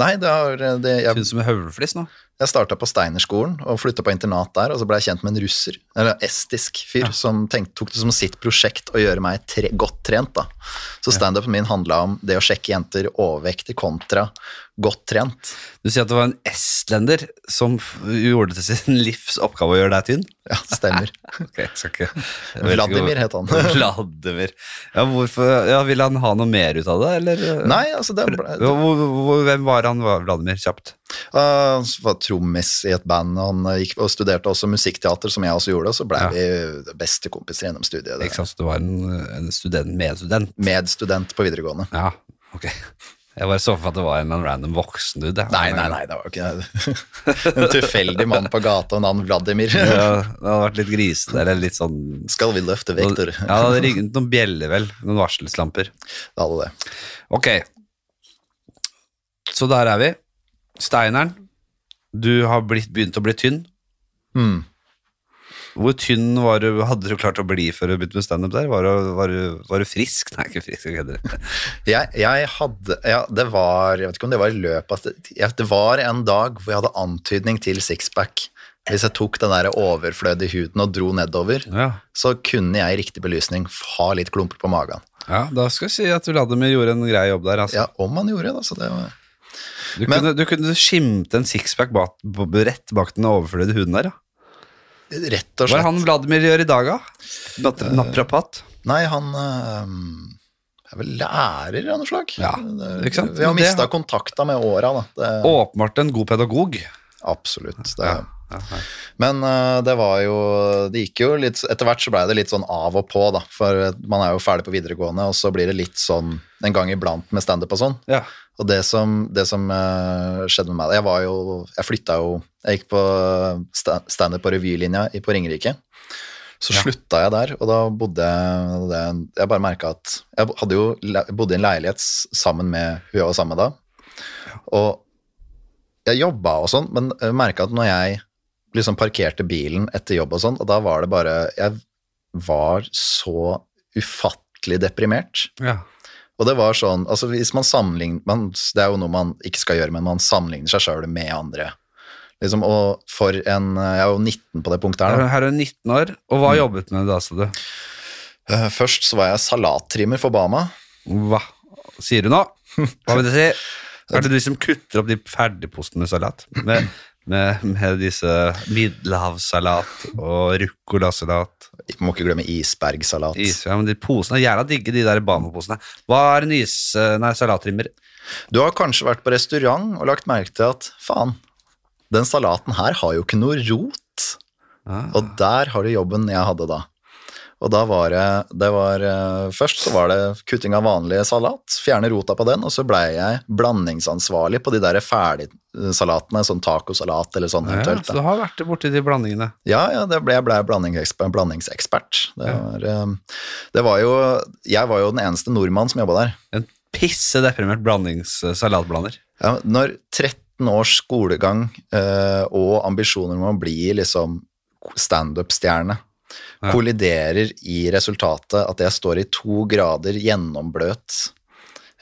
Nei, det har, det, jeg, Synes som en høvelflis nå. Jeg starta på Steinerskolen og flytta på internat der, og så ble jeg kjent med en russer, eller estisk fyr, Ja. som tenkte, tok det som sitt prosjekt å gjøre meg tre, godt trent, da. Så standupen min handla om det å sjekke jenter overvektig kontra godt trent. Du sier at det var en estlender som gjorde det til sin livs oppgave å gjøre deg tynn? Ja, det stemmer. okay, ikke Vladimir het han. Vladimir. Ja, hvorfor, ja, Ville han ha noe mer ut av det, eller? Nei, altså det ble, hvor, hvem var han, Vladimir, kjapt? Han var trommis i et band, han gikk og studerte også musikkteater, som jeg også gjorde, og så ble Ja. vi bestekompiser gjennom studiet. Ikke sant, så du var en, en student, medstudent. Medstudent på videregående. Ja, ok. Jeg bare så for meg at det var en random voksen dude. Nei, nei, nei, det var ikke en tilfeldig mann på gata, navn Vladimir. Ja, det hadde vært litt grisete, eller litt sånn Skal vi løfte vekter? Ja, det hadde ringt noen bjeller, vel. Noen varselslamper. Det hadde det. Ok. Så der er vi. Steineren, du har blitt, begynt å bli tynn. Mm. Hvor tynn var du, hadde du klart å bli før du begynte med standup der? Var du, var, du, var du frisk? Nei, ikke frisk. kødder. Jeg, jeg hadde Ja, det var Jeg vet ikke om det var i løpet av Det var en dag hvor jeg hadde antydning til sixpack. Hvis jeg tok den der overflødige huden og dro nedover, Ja. så kunne jeg i riktig belysning ha litt klumper på magen. ja, da skal jeg si at Vladimir gjorde en grei jobb der. Altså. Ja, om han gjorde det, så det var Du, Men- kunne, du kunne skimte en sixpack bak, rett bak den overflødige huden der. Ja. Rett og Hva er han Vladimir gjør i dag, da? Nat naprapat? Nei, han uh, er vel lærer av noe slag. Ja, ikke sant? Vi har mista kontakta med åra, da. Det, Åpenbart en god pedagog. Absolutt. Det, Ja, Men uh, det var jo Det gikk jo litt Etter hvert så blei det litt sånn av og på, da. For man er jo ferdig på videregående, og så blir det litt sånn en gang iblant med standup og sånn. Ja. Og det som, det som uh, skjedde med meg Jeg var jo Jeg flytta jo Jeg gikk på sta- standup på revylinja på Ringerike. Så Ja. slutta jeg der, og da bodde jeg det, Jeg bare merka at Jeg hadde jo bodde i en leilighet sammen med hun jeg var sammen med da. Og jeg jobba og sånn, men merka at når jeg liksom parkerte bilen etter jobb og sånn, og da var det bare Jeg var så ufattelig deprimert. Ja. Og det var sånn, altså hvis man sammenligner man, Det er jo noe man ikke skal gjøre, men man sammenligner seg sjøl med andre. Liksom, og for en Jeg er jo 19 på det punktet her. Da. Her er du 19 år, og Mm. hva jobbet du med da, sa du? Eh, Først så var jeg salattrimmer for Bama. Hva sier du nå? Hva vil det si? Er det du som kutter opp de ferdigpostene med salat? Med, med, med disse middelhavssalat og ruccolasalat? Må ikke glemme isbergsalat. Is, ja, men de posene er jævla digge, de der Bano-posene. Hva er en is... Nei, salatrimmer? Du har kanskje vært på restaurant og lagt merke til at faen, den salaten her har jo ikke noe rot. Ah. Og der har du jobben jeg hadde da. Og da var det, det var, eh, Først så var det kutting av vanlig salat, fjerne rota på den, og så blei jeg blandingsansvarlig på de der ferdigsalatene, sånn tacosalat eller sånn Ja, eventuelt. så du har vært borti de blandingene. Ja, ja, det ble, jeg ble blandingsekspert. blandingsekspert. Det Ja. var, eh, det var jo Jeg var jo den eneste nordmann som jobba der. En pisse deprimert blandingssalatblander. Ja, når 13 års skolegang eh, og ambisjoner om å bli liksom standup-stjerne Ja. kolliderer i resultatet at jeg står i to grader gjennombløt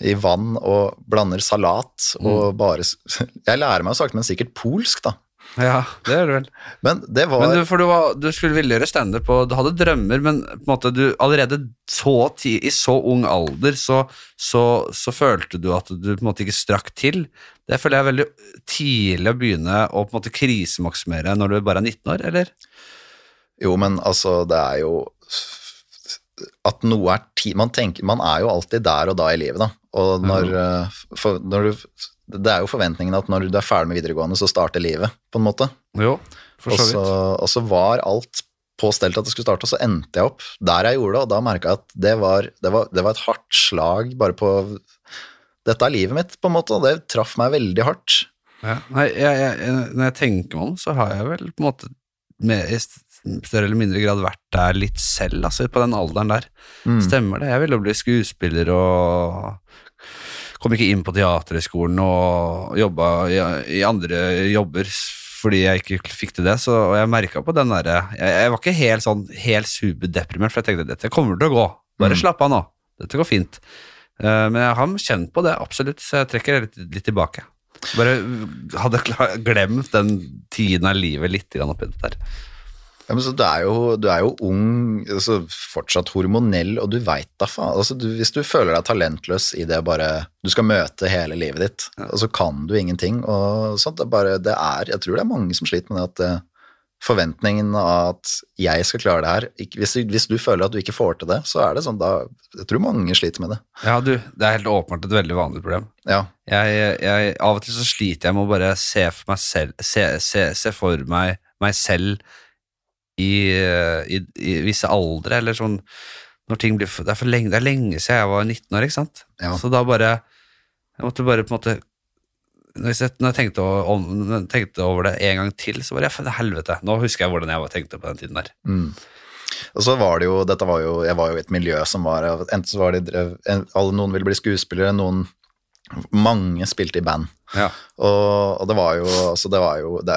i vann og blander salat Mm. og bare Jeg lærer meg sakte, men sikkert polsk, da. Ja, det gjør du vel. Men det var Men du, for du, var, du skulle ville gjøre standup, og du hadde drømmer, men på en måte du allerede så ti, i så ung alder så, så, så følte du at du på en måte ikke strakk til. Det føler jeg er veldig tidlig å begynne å på en måte krisemaksimere når du bare er 19 år, eller? Jo, men altså, det er jo At noe er tid man, tenker, man er jo alltid der og da i livet, da. Og når, eh, for, når du Det er jo forventningen at når du er ferdig med videregående, så starter livet, på en måte. Jo, for Og så så, vidt. og så var alt på stell til at det skulle starte, og så endte jeg opp der jeg gjorde det, og da merka jeg at det var, det, var, det var et hardt slag bare på Dette er livet mitt, på en måte, og det traff meg veldig hardt. Ja. Nei, jeg, jeg, når jeg tenker meg om, så har jeg vel på en måte med, i større eller mindre grad vært der litt selv, altså på den alderen der. Mm. Stemmer det. Jeg ville bli skuespiller og kom ikke inn på Teaterhøgskolen og jobba i, i andre jobber fordi jeg ikke fikk til det. Så, og jeg merka på den derre jeg, jeg var ikke helt sånn helt superdeprimert, for jeg tenkte dette kommer til å gå. Bare Mm. slapp av nå. Dette går fint. Uh, men jeg har kjent på det, absolutt, så jeg trekker litt, litt tilbake. Bare hadde glemt den tiden av livet litt oppi det der. Ja, men så du, er jo, du er jo ung, altså fortsatt hormonell, og du veit da faen altså du, Hvis du føler deg talentløs i det bare Du skal møte hele livet ditt, og så kan du ingenting. og sånt, det, er bare, det er, Jeg tror det er mange som sliter med det at det forventningen av at jeg skal klare det her. Hvis, du, hvis du føler at du ikke får til det, så er det sånn da Jeg tror mange sliter med det. Ja, du, det er helt åpenbart et veldig vanlig problem. Ja. Jeg, jeg, av og til så sliter jeg med å bare se for meg selv Se, se, se for meg meg selv i, i, i visse aldre, eller sånn når ting blir for, det, er for lenge, det er lenge siden jeg var 19 år, ikke sant? Ja. Så da bare Jeg måtte bare på en måte Når jeg, når jeg tenkte, når jeg tenkte over det en gang til, så bare for helvete. Nå husker jeg hvordan jeg tenkte på den tiden der. Mm. Og så var det jo, dette var jo, Jeg var jo i et miljø som var Enten så var de drev, alle, Noen ville bli skuespillere, noen Mange spilte i band. Ja. Og, og det var jo altså det var jo det,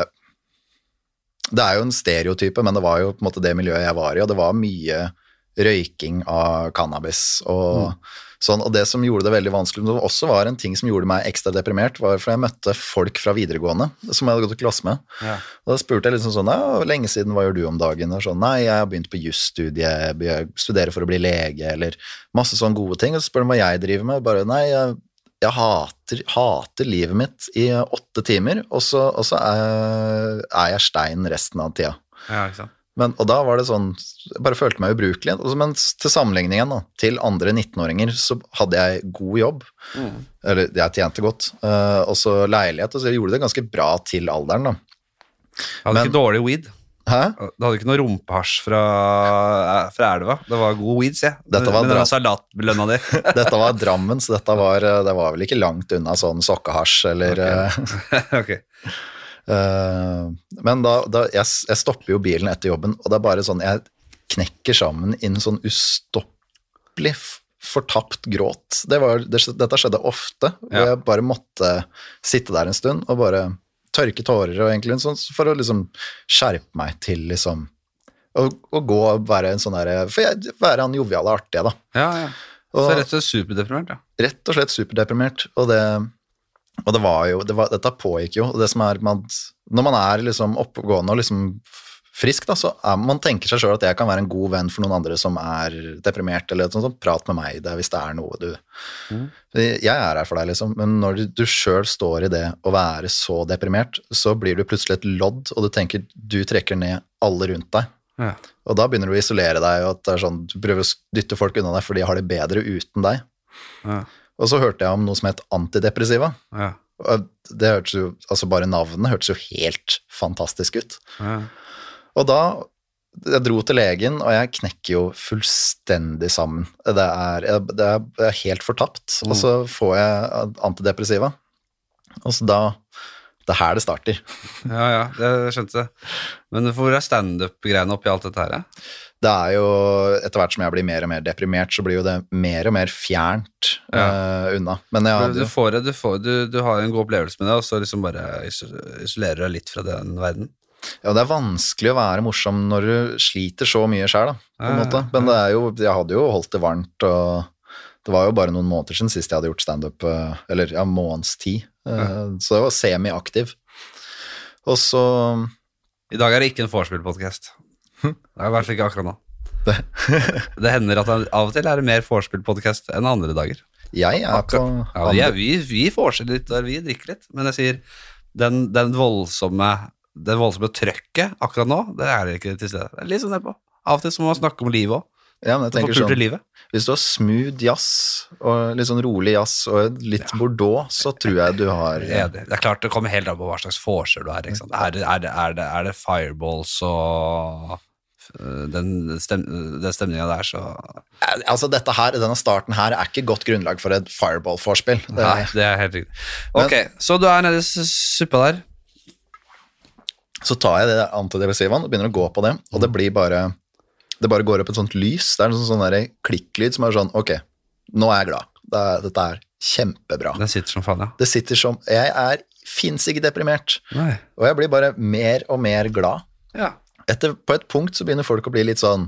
det er jo en stereotype, men det var jo på en måte det miljøet jeg var i, og det var mye røyking av cannabis og sånn. Og det som gjorde det veldig vanskelig, men det også var en ting som gjorde meg ekstra deprimert, var fordi jeg møtte folk fra videregående som jeg hadde gått i klasse med. Ja. Og da spurte jeg liksom sånn ja, lenge siden, hva gjør du om dagen? Og sånn, nei, jeg har begynt på jusstudiet, studerer for å bli lege, eller masse sånne gode ting. Og så spør de hva jeg driver med, og bare nei, jeg, jeg hater, hater livet mitt i åtte timer, og så, og så er, er jeg stein resten av tida. ja, ikke sant. Men, og da var det sånn Jeg bare følte meg ubrukelig. Men til sammenligning igjen, da, til andre 19-åringer, så hadde jeg god jobb. Eller jeg tjente godt. Uh, og så leilighet. Og så jeg gjorde det ganske bra til alderen, da. Jeg hadde Men- ikke dårlig weed. Hæ? Du hadde ikke noe rumpehasj fra, eh, fra elva. Det var god weed, se. Dette var Med bra. salatlønna di. Dette var Drammen, så dette var, eh, det var vel ikke langt unna sånn sokkehasj eller okay. ok. Eh, men da, da jeg, jeg stopper jo bilen etter jobben, og det er bare sånn Jeg knekker sammen i en sånn ustoppelig fortapt gråt. Det var, det, dette skjedde ofte, hvor Ja. jeg bare måtte sitte der en stund og bare tørke tårer og egentlig sånn, for å liksom skjerpe meg til liksom å, å gå og være en sånn derre For jeg, være han joviale artige, da. Ja, ja. Så rett og slett superdeprimert, ja. rett og slett superdeprimert. Og det, og det var jo det var, Dette pågikk jo. det som er man, Når man er liksom oppegående og liksom frisk, da, så er, man tenker seg sjøl at jeg kan være en god venn for noen andre som er deprimert, eller sånn, sånn prat med meg det, hvis det er noe du Jeg er her for deg, liksom, men når du, du sjøl står i det å være så deprimert, så blir du plutselig et lodd, og du tenker du trekker ned alle rundt deg. ja. Og da begynner du å isolere deg, og at det er sånn, du prøver å dytte folk unna deg, for de har det bedre uten deg. ja. Og så hørte jeg om noe som het antidepressiva. ja. Det hørtes jo, altså Bare navnet hørtes jo helt fantastisk ut. ja. Og da jeg dro til legen, og jeg knekker jo fullstendig sammen. Det er, det er, jeg er helt fortapt. Og så får jeg antidepressiva. Og så da Det er her det starter. Ja, ja, det skjønte jeg. Men hvor er standup-greiene oppi alt dette her? ja? Det er jo, Etter hvert som jeg blir mer og mer deprimert, så blir jo det mer og mer fjernt eh, unna. Men jeg Du, får, du, får, du, du har en god opplevelse med det, og så liksom bare isolerer du deg litt fra den verden. Ja, det er vanskelig å være morsom når du sliter så mye sjøl, da, på en måte. Men det er jo, jeg hadde jo holdt det varmt, og det var jo bare noen måneder siden sist jeg hadde gjort standup, eh, eller ja, måneds tid. Eh, Så jeg var semi-aktiv. Og så I dag er det ikke en vorspiel-podkast. Det er i hvert fall ikke akkurat nå. Det. det hender at det av og til er det mer vorspiel-podkast enn andre dager. Jeg er på Ja, vi, vi, vorser litt der, vi drikker litt, men jeg sier den, den voldsomme det voldsomme trøkket akkurat nå, det er det ikke til stede. Det er litt sånn nedpå. Av og til så må man snakke om livet òg. ja, men jeg tenker sånn, livet. Hvis du har smooth jazz, og litt sånn rolig jazz, og litt Bordeaux, så tror jeg du har ja. Det er klart det kommer helt an på hva slags vorser du er. Er, det, er, det, er, det, fireballs og den, stem, den stemninga der, så Altså, dette her, denne starten her er ikke godt grunnlag for et fireball-vorspiel. Det- Nei, det er helt riktig. Ok, så du er nede i suppa der. Så tar jeg det antidepressivaen og begynner å gå på det, og det blir bare Det bare går opp et sånt lys. Det er en sånn, sånn klikklyd som er sånn Ok, nå er jeg glad. Det er, dette er kjempebra. Det sitter som faen, ja. Det sitter som Jeg er fins ikke deprimert. Nei. Og jeg blir bare mer og mer glad. Ja. Etter, på et punkt så begynner folk å bli litt sånn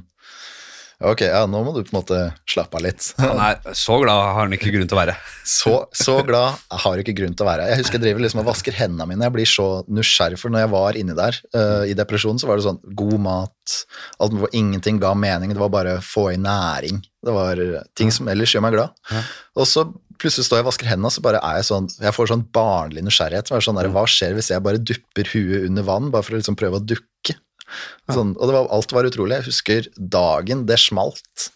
Ok, ja, nå må du på en måte slappe av litt. Han er så glad har han ikke grunn til å være. Så, så glad har ikke grunn til å være. Jeg husker jeg driver liksom og vasker hendene mine. Jeg blir så nysgjerrig, for når jeg var inni der uh, i depresjonen, så var det sånn god mat alt, Ingenting ga mening. Det var bare å få i næring. Det var ting som ellers gjør meg glad. Ja. Og så plutselig står jeg og vasker hendene, så bare er jeg sånn Jeg får sånn barnlig nysgjerrighet. Sånn der, Hva skjer hvis jeg bare dupper huet under vann, bare for å liksom prøve å dukke? Sånn, og det var, alt var utrolig. Jeg husker dagen det smalt.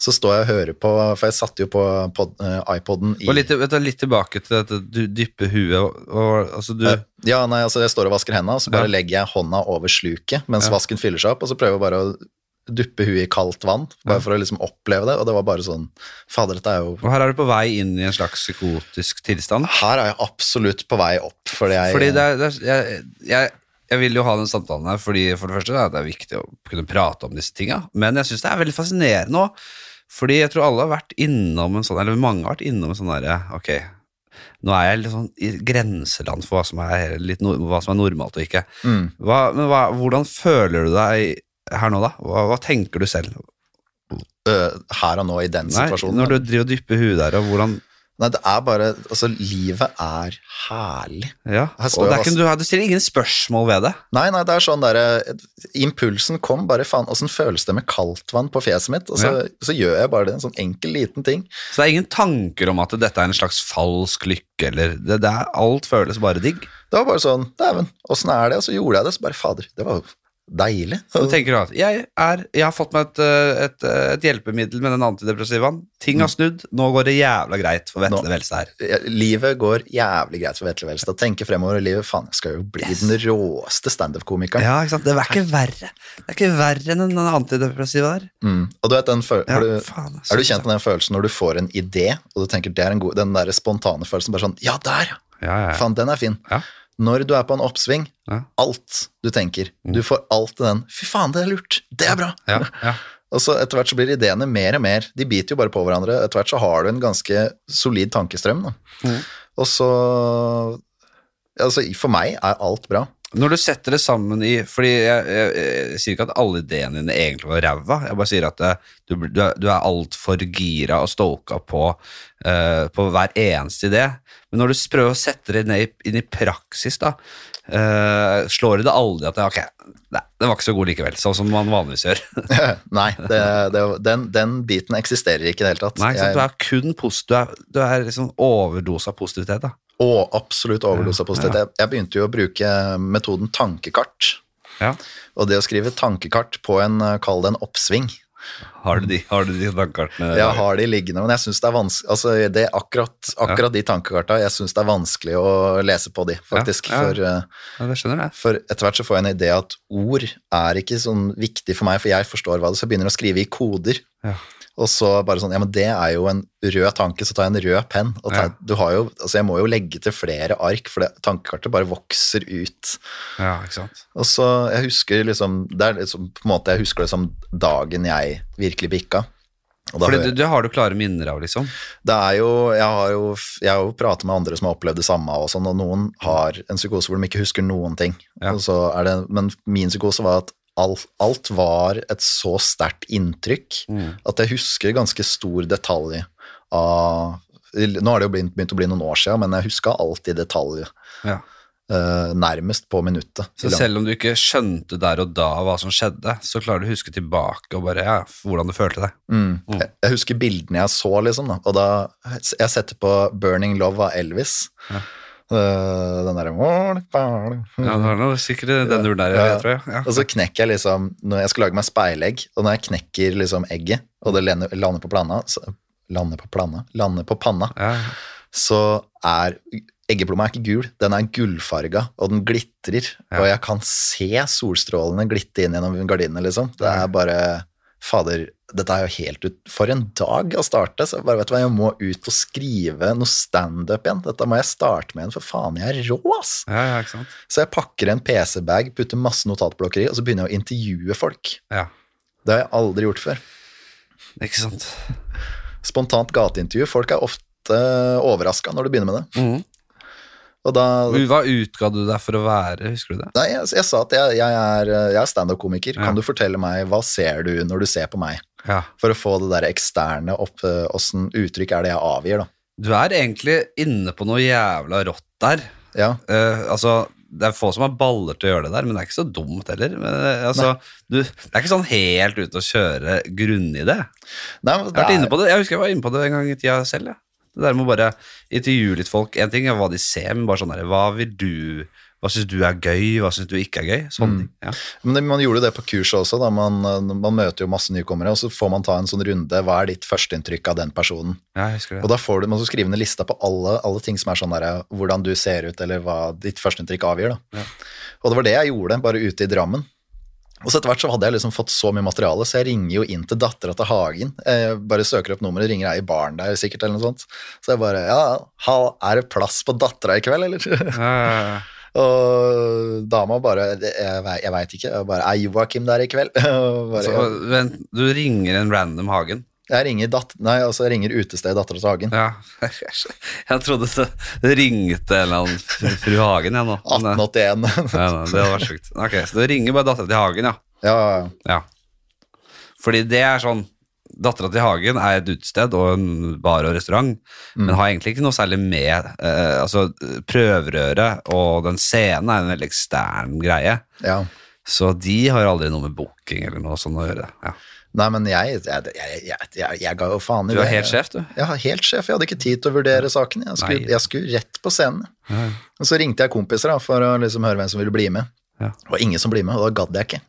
Så står jeg og hører på, for jeg satte jo på pod, eh, iPoden i Og litt, vet du, litt tilbake til dette du dypper huet og, og altså du Eh, Ja, nei, altså jeg står og vasker hendene, og så bare Ja. legger jeg hånda over sluket mens Ja. vasken fyller seg opp, og så prøver jeg bare å duppe huet i kaldt vann, bare for å liksom oppleve det, og det var bare sånn Fader, dette er jo Og her er du på vei inn i en slags psykotisk tilstand. Her er jeg absolutt på vei opp, fordi jeg Fordi det er, det er jeg, jeg, jeg vil jo ha den samtalen her, fordi for det første er det er viktig å kunne prate om disse tinga, men jeg syns det er veldig fascinerende òg. Fordi jeg tror alle har vært innom en sånn, eller mange har vært innom en sånn derre Ok, nå er jeg litt sånn i grenseland for hva som er, nor- hva som er normalt og ikke. mm. Hva, men hva, hvordan føler du deg her nå, da? Hva, hva tenker du selv? Uh, her og nå i den Nei, situasjonen. når du driver og dypper huet der, og hvordan Nei, det er bare Altså, livet er herlig. Ja, og det er ikke, du, du stiller ingen spørsmål ved det. Nei, nei, det er sånn derre Impulsen kom bare faen Åssen føles det med kaldtvann på fjeset mitt? Og så, så gjør jeg bare det, en sånn enkel, liten ting. Så det er ingen tanker om at dette er en slags falsk lykke, eller det, det er, Alt føles bare digg. Det var bare sånn Dæven, åssen er det? Og så gjorde jeg det, så bare fader, det var jo deilig. Så tenker du at jeg, er, jeg har fått meg et, eh, et, eh, et hjelpemiddel med den antidepressivaen. Ting har snudd. Nå går det jævla greit for Vetle Velstad her. Livet går jævlig greit for Vetle Velstad. Tenke fremover i livet. Faen, jeg skal jo bli den råeste standup-komikeren. Ja, ikke sant? Det er ikke verre Det er ikke verre enn den antidepressiva der. Mm. Og du vet den føl Ja, du, faen, jeg Er du kjent med den følelsen når du får en idé, og du tenker det er en god Den der spontane følelsen bare sånn Ja, der! ja. Ja, ja, ja. Faen, den er fin. Ja. Når du er på en oppsving, Ja. alt du tenker Du får alt i den Fy faen, det er lurt! Det er bra! Ja, ja. Og så etter hvert så blir ideene mer og mer De biter jo bare på hverandre. Etter hvert så har du en ganske solid tankestrøm. Mhm. Og så Altså, for meg er alt bra. Når du setter det sammen i Fordi jeg, jeg, jeg sier ikke at alle ideene dine egentlig var ræva. Jeg bare sier at det, du, du, er- du er altfor gira og stoka på, uh, på hver eneste idé. Men når du prøver å sette det ned inn i praksis, da, uh, slår det aldri at det, ok, nei, den var ikke så god likevel, sånn som man vanligvis gjør. Nei, det, det, den, den biten eksisterer ikke i det hele tatt. Nei? Jeg- Du er kun post, du er, du er liksom overdose av positivitet. da. Å, absolutt overdose av Ja, ja. Jeg, begynte jo å bruke metoden tankekart. Ja. Og det å skrive tankekart på en, kall det en oppsving. Har du de, har du de tankekartene? Jeg har de liggende, men jeg synes det er vanskelig altså det er akkurat, akkurat de tankekarta, jeg syns det er vanskelig å lese på de, faktisk. Ja, ja. For, eh, Ja, det skjønner jeg. for etter hvert så får jeg en idé at ord er ikke sånn viktig for meg, for jeg forstår hva det er, så jeg begynner å skrive i koder. Ja. Og så bare sånn, ja, men det er jo en rød tanke, så tar jeg en rød penn. Og tar, Ja. du har jo, altså jeg må jo legge til flere ark, for det, tankekartet bare vokser ut. Ja, ikke sant? Og så, jeg husker liksom, det er liksom på en måte, jeg husker det som dagen jeg virkelig bikka. Fordi det, det har du klare minner av, liksom. det er jo, jeg har jo, jeg har jo pratet med andre som har opplevd det samme, og, sånn, og noen har en psykose hvor de ikke husker noen ting. Ja. Er det, men min psykose var at alt, alt var et så sterkt inntrykk Mm. at jeg husker ganske stor detalj av Nå har det jo begynt, begynt å bli noen år siden, men jeg huska alt i detalj, Ja. Uh, nærmest på minuttet. Så selv om du ikke skjønte der og da hva som skjedde, så klarer du å huske tilbake og bare ja, hvordan du følte deg? Mm. Mm. Jeg, jeg husker bildene jeg så, liksom. Da. Og da Jeg setter på 'Burning Love' av Elvis. Ja. Eh, den derre Ja, det var noe sikkert den duren der, jeg tror jeg. Ja. Og så knekker jeg liksom Når jeg skal lage meg speilegg, og når jeg knekker liksom egget, og det lander på plana så, Lander på plana? Lander på panna, Ja. så er Eggeplomma er ikke gul, den er gullfarga, og den glitrer. Ja. Og jeg kan se solstrålene glitte inn gjennom gardinene, liksom. Det er bare Fader, dette er jo helt ut For en dag å starte. Så jeg bare, vet du hva, jeg må ut og skrive noe standup igjen. Dette må jeg starte med igjen, for faen, jeg er rå, ass! Ja, ja, ikke sant? Så jeg pakker en PC-bag, putter masse notatblokker i, og så begynner jeg å intervjue folk. Ja, Det har jeg aldri gjort før. ikke sant? Spontant gateintervju. Folk er ofte overraska når du begynner med det. Mhm. Da Hva utga du deg for å være, husker du det? Nei, jeg, jeg sa at jeg, jeg er, jeg er standup-komiker. Ja. Kan du fortelle meg hva ser du når du ser på meg? Ja. For å få det der eksterne opp Åssen uttrykk er det jeg avgir, da? Du er egentlig inne på noe jævla rått der. Ja. Uh, altså, det er få som har baller til å gjøre det der, men det er ikke så dumt heller. Men, eh, altså, du, det er ikke sånn helt ute å kjøre grunnidé. Jeg. Jeg husker jeg var inne på det en gang i tida selv. Ja. Det der med å bare intervjue litt folk. En ting er hva de ser, men bare sånn der, hva vil du Hva syns du er gøy, hva syns du ikke er gøy? Sånn mm. Ja. Men det, man gjorde det på kurset også, da man, man møter jo masse nykommere, og så får man ta en sånn runde. Hva er ditt førsteinntrykk av den personen? ja, jeg husker Og da får du, man skal skrive ned lista på alle, alle ting som er sånn der, hvordan du ser ut, eller hva ditt førsteinntrykk avgjør. Da. Ja. Og det var det jeg gjorde, bare ute i Drammen. Og så etter hvert så hadde jeg liksom fått så mye materiale, så jeg ringer jo inn til dattera til Hagen. Jeg bare søker opp nummeret, ringer ei i baren der sikkert, eller noe sånt. Så jeg bare Ja, er det plass på dattera i kveld, eller? Ja, Og dama bare Jeg, jeg veit ikke. Jeg bare Er Joakim der i kveld? Bare, Så, vent, du ringer en random Hagen. Jeg ringer dat Nei, altså jeg ringer utestedet dattera til Hagen. Ja. Jeg trodde det ringte en eller annen fru Hagen, jeg nå. Eh, 1881. Ja, det vært sjukt. Ok, så det ringer bare dattera til Hagen, ja. ja, ja. Fordi det er sånn Dattera til Hagen er et utested og en bar og restaurant, men har egentlig ikke noe særlig med eh, Altså, prøverøret og den scenen er en veldig ekstern greie, ja. så de har aldri noe med booking eller noe sånt å gjøre. Ja. Nei, men jeg, jeg, jeg, jeg, ga jo faen i det. Du var er helt sjef, du. Ja, helt sjef. Jeg hadde ikke tid til å vurdere saken. Jeg skulle, jeg skulle rett på scenen. Ja. Og så ringte jeg kompiser da, for å liksom høre hvem som ville bli med. Ja. Det var ingen som blir med, og da gadd jeg ikke.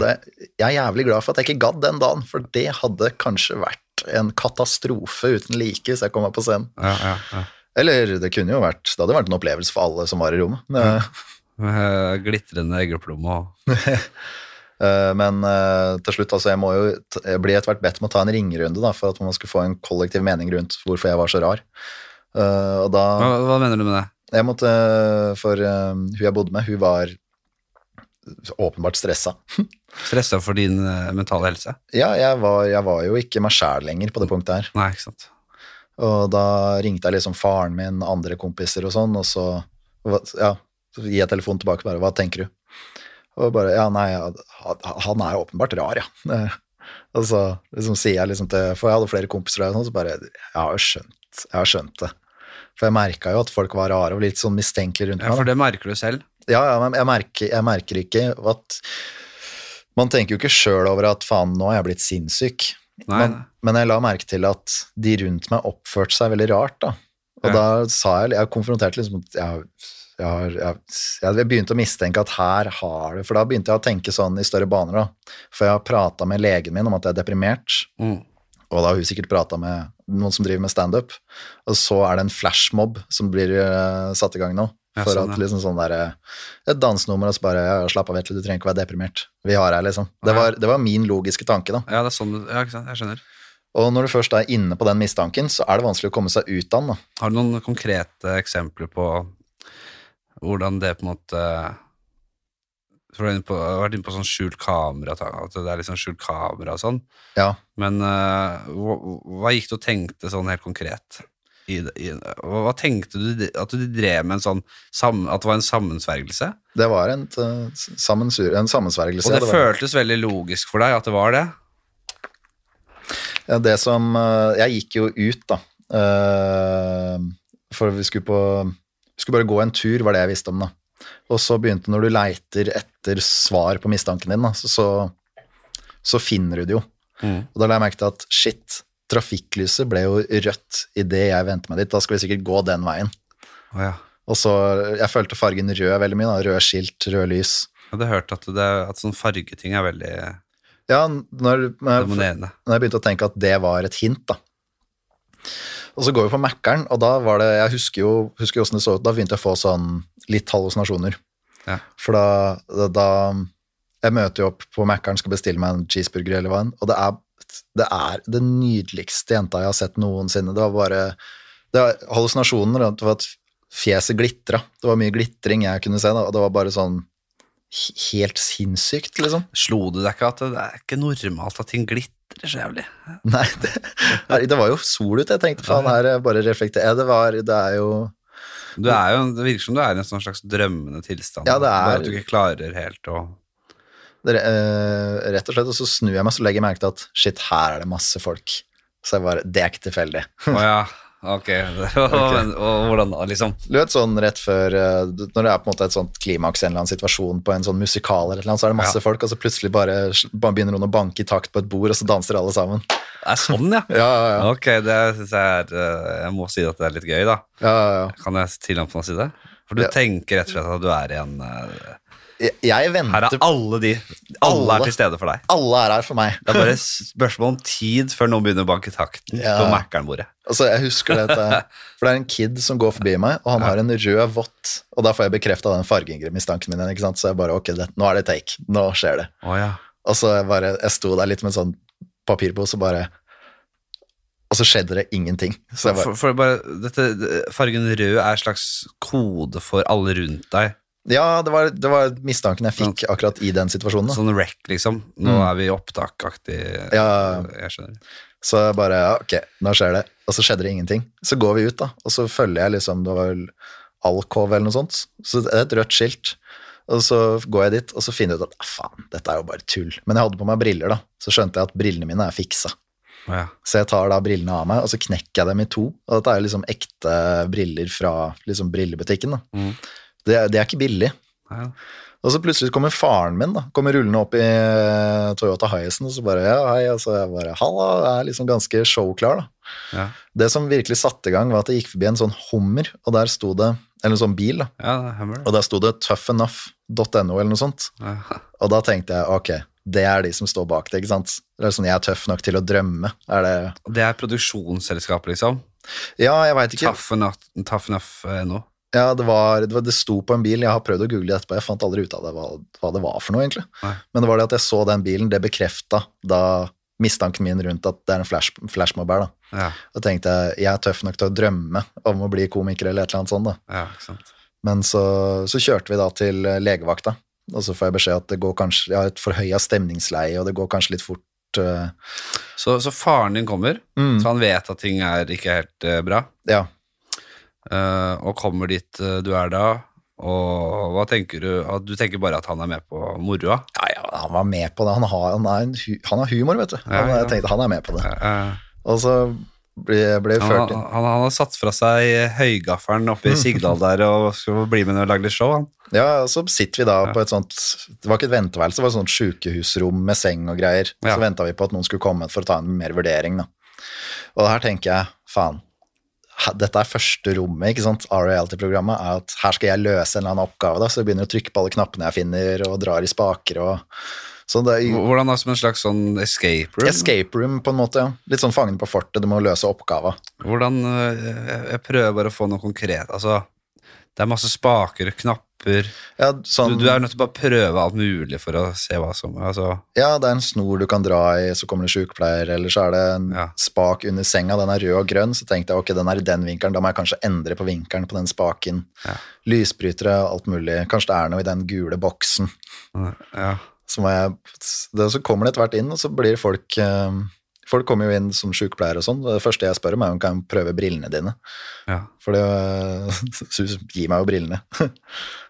Det, jeg er jævlig glad for at jeg ikke gadd den dagen, for det hadde kanskje vært en katastrofe uten like hvis jeg kom meg på scenen. Ja, ja, ja. Eller det kunne jo vært Det hadde vært en opplevelse for alle som var i rommet. Eh, Glitrende eggeplomme og Men eh, til slutt, altså, jeg må jo jeg blir etter hvert bedt om å ta en ringerunde da, for at man skulle få en kollektiv mening rundt hvorfor jeg var så rar. Eh, og da hva, hva mener du med det? Jeg måtte For eh, hun jeg bodde med, hun var åpenbart stressa. Stressa for din eh, mentale helse? Ja, jeg var, jeg var jo ikke meg sjæl lenger på det punktet her. Nei, ikke sant. Og da ringte jeg liksom faren min, andre kompiser og sånn, og så ja, gir jeg telefonen tilbake bare, hva tenker du? Og bare, ja, nei, han- er jo åpenbart rar, ja. Og så liksom sier jeg liksom til, for jeg hadde flere kompiser der, og sånn, så bare, jeg har jo skjønt, jeg har skjønt det. For jeg merka jo at folk var rare og litt sånn mistenkelige rundt meg. Ja. For det merker du selv. Ja, ja, men jeg merker, jeg merker ikke at Man tenker jo ikke sjøl over at faen, nå er jeg blitt sinnssyk. Nei, Men, men jeg la merke til at de rundt meg oppførte seg veldig rart, da. Og Ja. da sa jeg Jeg konfronterte liksom at jeg, jeg, har, jeg, jeg begynte å mistenke at her har det For da begynte jeg å tenke sånn i større baner, da. For jeg har prata med legen min om at jeg er deprimert. Mm. Og da har hun sikkert prata med noen som driver med standup. Og så er det en flashmob som blir uh, satt i gang nå. Ja, For sånn, at liksom sånn der, eh, Et dansenummer og så bare ja, Slapp av, Vetle, du trenger ikke være deprimert. Vi har her, liksom. Det var, det var min logiske tanke, da. Ja, det er sånn Ja. Jeg skjønner. Og når du først er inne på den mistanken, så er det vanskelig å komme seg ut av den. Har du noen konkrete eksempler på hvordan det på en måte For du har vært inne på sånn skjult kamera, at det er liksom skjult kamera og sånn. Ja. Men uh, hva, hva gikk du og tenkte sånn helt konkret? I, i, hva, hva tenkte du at du drev med en sånn sam, At det var en sammensvergelse? Det var en, eh, en sammensvergelse. Og det, det føltes veldig logisk for deg at det var det? Ja, det som eh, Jeg gikk jo ut, da. Uh, For vi skulle på skulle bare gå en tur, var det jeg visste om, da. Og så begynte når du leiter etter svar på mistanken din, da, så, så, så finner du det jo. Mm. Og da la jeg merke til at shit, trafikklyset ble jo rødt idet jeg vendte meg dit. Da skal vi sikkert gå den veien. Oh, ja. Og så, Jeg følte fargen rød veldig mye. da, Rød skilt, rød lys. Jeg hadde hørt at, det, at sånn fargeting er veldig Ja, når, når, jeg, når jeg begynte å tenke at det var et hint, da. Og så går vi på Mækkern, og da var det Jeg husker jo husker hvordan det så ut. Da begynte jeg å få sånn litt hallusinasjoner. Ja. For da, da, da Jeg møter jo opp på Mækkern, skal bestille meg en cheeseburger eller hva enn, og det er det er det nydeligste jenta jeg har sett noensinne. Det var bare det var Hallusinasjoner, det var at fjeset glitra. Det var mye glitring jeg kunne se, da, og det var bare sånn helt sinnssykt, liksom. Slo du deg ikke at det er ikke normalt at ting glitrer så jævlig? Nei, det, det var jo sol ute. Jeg tenkte faen, her er bare reflekter... jeg. det var Det er jo Du er jo, det virker som du er i en sånn slags drømmende tilstand. Ja, det er- Bare at du ikke klarer helt å det, uh, Rett og slett, og så snur jeg meg, så legger jeg merke til at shit, her er det masse folk. Så jeg bare Det er ikke tilfeldig. Oh, ja, ok. og, og hvordan da, liksom? Du vet sånn rett før eh, Når det er på en måte et sånt klimaks, en eller annen situasjon på en sånn musikal, eller noe, så er det masse folk, og så plutselig bare, bare begynner noen å banke i takt på et bord, og så danser alle sammen. Det er sånn, ja. Ja, ja, ja. Ok, det synes jeg er eh, Jeg må si at det er litt gøy, da. ja, ja, ja. Kan jeg tillate meg å si det? For du Ja. tenker rett og slett at du er i en eh, Jeg, jeg Her er alle de. Alle er til stede for deg. Alle er her for meg. Det er bare spørsmål om tid før noen begynner å banke takten Ja. på Mækkern-bordet. Altså, jeg husker dette, for det er en kid som går forbi meg, og han har en rød vott, og da får jeg bekrefta den fargemistanken min igjen, så jeg bare, ok, det, nå er det take, nå skjer det. Oh, ja. Og så jeg bare, jeg sto der litt med en sånn papirpose, og bare, og så skjedde det ingenting. Så bare, For, for bare, dette, fargen rød er en slags kode for alle rundt deg. Ja, det var, det var mistanken jeg fikk akkurat i den situasjonen. Da. Sånn wreck, liksom. Nå Mm. er vi opptakaktig. Ja. Jeg skjønner. Så bare, ja, ok, nå skjer det. Og så skjedde det ingenting. Så går vi ut da, og så følger jeg liksom, det var vel Alcove eller noe sånt, så det er et rødt skilt. Og så går jeg dit, og så finner jeg ut at, ah, faen, dette er jo bare tull. Men jeg hadde på meg briller da, så skjønte jeg at brillene mine er fiksa. Ja. Så jeg tar da brillene av meg, og så knekker jeg dem i to. Og dette er liksom ekte briller fra liksom brillebutikken da. Mm. Det, det er ikke billig. Ja. Og så plutselig kommer faren min da, kommer rullende opp i eh, Toyota Hiacen, og så bare, ja, hei, og så jeg bare, halla, jeg er liksom ganske showklar da. Ja. Det som virkelig satte i gang var at jeg gikk forbi en sånn hummer, og der sto det, eller en sånn bil da, ja, og der sto det toughenough.no eller noe sånt. Ja. Og da tenkte jeg, ok, det er de som står bak det, ikke sant? Det er sånn, jeg er tøff nok til å drømme. Er det, Det er produksjonsselskapet, liksom. ja, jeg vet ikke. Tough enough, tough enough eh, nå. Ja, det var, det var, det sto på en bil, jeg har prøvd å google det etterpå, jeg fant aldri ut av det, hva, hva det var for noe egentlig. Nei. Men det var det at jeg så den bilen, det bekreftet da mistanken min rundt at det er en flash, flashmob da. Ja, Da tenkte jeg, jeg er tøff nok til å drømme om å bli komiker eller et eller annet sånt da. ja. Men så, så kjørte vi da til eh, legevakta, og så får jeg beskjed at det går kanskje, jeg har et forhøya stemningsleie, og det går kanskje litt fort. Uh... Så, så faren din kommer, mm, så han vet at ting er ikke helt uh, bra, ja. Eh, og kommer dit eh, du er da, og hva tenker du? Du tenker bare at han er med på moroa? ja, ja, han var med på det. Han har, han en han har humor, vet du. Han, Ja, ja. Jeg tenkte, han er med på det. Og så ble, ble han, ført inn. han har satt fra seg høygaffelen oppe i Sigdal der og skal bli med og lage litt show, han. Ja, og så sitter vi da på et sånt Det var ikke et venteværelse, det var et sånt sjukehusrom med seng og greier. Så venta vi på at noen skulle komme for å ta en mer vurdering, da. Og her tenker jeg, faen dette er første rommet ikke sant, av reality-programmet, er at her skal jeg løse en eller annen oppgave. da, Så jeg begynner å trykke på alle knappene jeg finner, og drar i spaker og sånn. Det Hvordan da, som en slags sånn escape room? escape room, på en måte. ja. Litt sånn Fangen på fortet, du må løse oppgava. Hvordan jeg- Jeg prøver bare å få noe konkret. Altså, det er masse spaker og knapper. Ja, Du, sånn, du er nødt til å bare prøve alt mulig for å se hva som altså, ja, det er en snor du kan dra i, så kommer det sykepleier, eller så er det en Ja. spak under senga, den er rød og grønn, så tenkte jeg ok, den er i den vinkelen, da må jeg kanskje endre på vinkelen på den spaken. Ja. Lysbrytere, alt mulig. Kanskje det er noe i den gule boksen. Ja. Så, jeg, det, så kommer det etter hvert inn, og så blir folk eh, Folk kommer jo inn som sykepleiere og sånn. Det første jeg spør om, er om kan jeg prøve brillene dine. ja. For det så Gi meg jo brillene.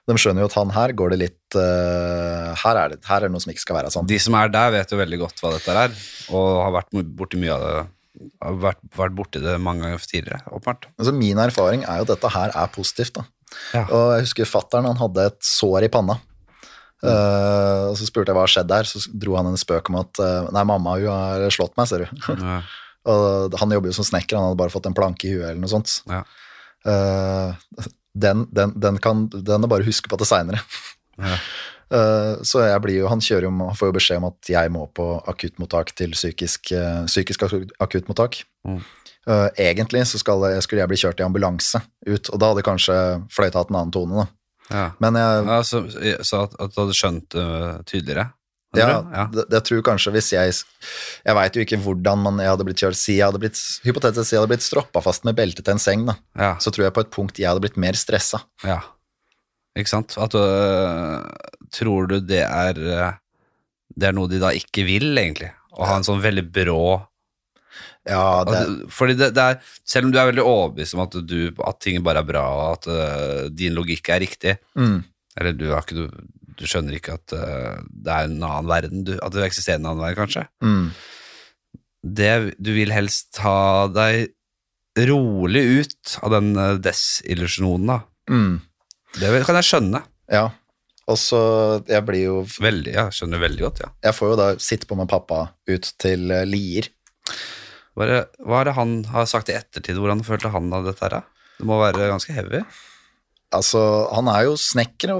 De skjønner jo at han her går det litt eh, her, er det, her er det noe som ikke skal være sånn. De som er der, vet jo veldig godt hva dette er, og har vært borti mye av det. Har vært, vært borti det mange ganger tidligere, åpenbart. Altså Min erfaring er jo at dette her er positivt. da. Ja. Og jeg husker fattern, han hadde et sår i panna. Eh, og Så spurte jeg hva har skjedd der, så dro han en spøk om at uh, nei, mamma hun har slått meg, ser du. Ja. og han jobber jo som snekker, han hadde bare fått en planke i huet eller noe sånt. Ja. Uh, den, den, den, kan, den er bare å huske på det seinere. Ja. så jeg blir jo, han kjører jo, han får jo beskjed om at jeg må på akuttmottak til psykisk, psykisk akuttmottak. Mm. Egentlig så skal skulle jeg bli kjørt i ambulanse ut, og da hadde kanskje fløyta hatt en annen tone. da. Ja. Men jeg, Ja, så, så at, at du hadde skjønt det tydeligere? ja, ja. det- Jeg tror kanskje hvis jeg Jeg veit jo ikke hvordan man, jeg hadde blitt kjørt Si jeg hadde blitt, hypotetisk si jeg hadde blitt stroppa fast med belte til en seng, da. Ja. Så tror jeg på et punkt jeg hadde blitt mer stressa. Ja. Ikke sant? At du øh, Tror du det er øh, Det er noe de da ikke vil, egentlig? Å ha en sånn veldig brå Ja, det, Fordi det, det er Selv om du er veldig overbevist om at, du, at ting bare er bra, og at uh, din logikk er riktig mm, Eller du, har ikke, du, du skjønner ikke at uh, det er en annen verden, du, at det eksisterer en annen verden, kanskje? mm, det, du vil helst ta deg rolig ut av den uh, desillusjonen, da. mm, Det kan jeg skjønne. ja. Og så Jeg blir jo Veldig, ja, skjønner veldig godt, ja. Jeg får jo da sitte på med pappa ut til eh, er, det, hva er det han har sagt i ettertid? Hvordan følte han av dette her? Det må være ganske heavy. Altså, han er jo snekker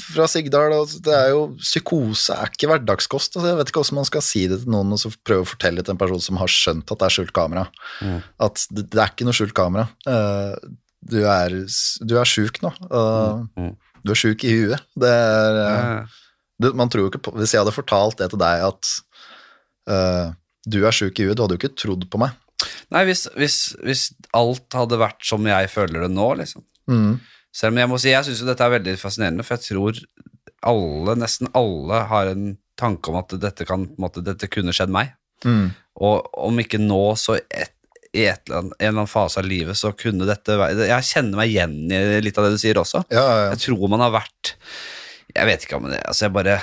fra Sigdal, og det er jo Psykose er ikke hverdagskost. Altså, jeg vet ikke hvordan man skal si det til noen og så prøve å fortelle til en person som har skjønt at det er skjult kamera. Mm. At det, det er ikke noe skjult kamera. Uh, du er, du er sjuk nå. Uh, Mm. Du er sjuk i huet. Det er, uh, du, man tror jo ikke på, Hvis jeg hadde fortalt det til deg at eh, du er sjuk i huet, du hadde jo ikke trodd på meg. Nei, hvis, hvis, hvis alt hadde vært som jeg føler det nå, liksom. Mm. Selv om jeg må si, jeg syns dette er veldig fascinerende, for jeg tror alle, nesten alle, har en tanke om at dette, kan, måte, dette kunne skjedd meg. Mm. Og om ikke nå, så et, i et eller annet, en eller annen fase av livet så kunne dette være Jeg kjenner meg igjen i litt av det du sier også. Ja, ja, ja. Jeg tror man har vært Jeg vet ikke om det Altså, jeg bare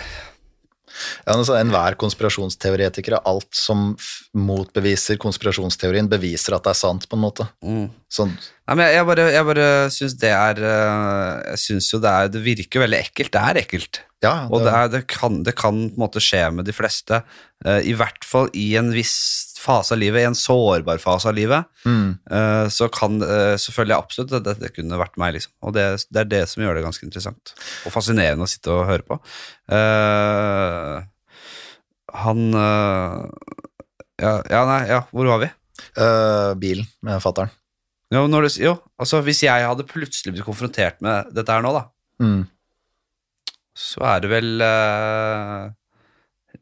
Ja, altså, Enhver konspirasjonsteoretiker og alt som motbeviser konspirasjonsteorien, beviser at det er sant, på en måte. mm. Sånn, Nei, men jeg, jeg bare, jeg bare syns det er eh, Jeg syns jo det er Det virker veldig ekkelt. Det er ekkelt. ja, Og det, er, det, kan, det kan på en måte skje med de fleste, eh, i hvert fall i en viss fase av livet, i en sårbar fase av livet, mm, eh, så kan uh, selvfølgelig absolutt at dette kunne vært meg, liksom. Og det, det er det som gjør det ganske interessant og fascinerende å sitte og høre på. Uh, han uh, ja, ja, nei, ja, hvor var vi? Uh, bilen med fattern. Jo, når du, jo, altså hvis jeg hadde plutselig blitt konfrontert med dette her nå, da, Mm. så er det vel eh,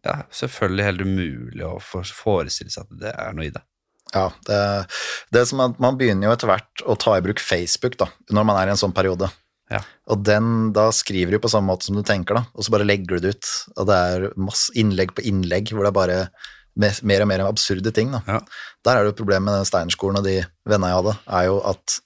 Ja, selvfølgelig helt umulig å forestille seg at det er noe i det. Ja, det, det som at Man begynner jo etter hvert å ta i bruk Facebook da, når man er i en sånn periode. Ja. Og den, da skriver du på samme måte som du tenker, da, og så bare legger du det ut. Og det er masse innlegg på innlegg hvor det er bare mer, mer og mer absurde ting. Da. Ja. Der er det jo problemet med den Steinerskolen og de vennene jeg hadde, er jo at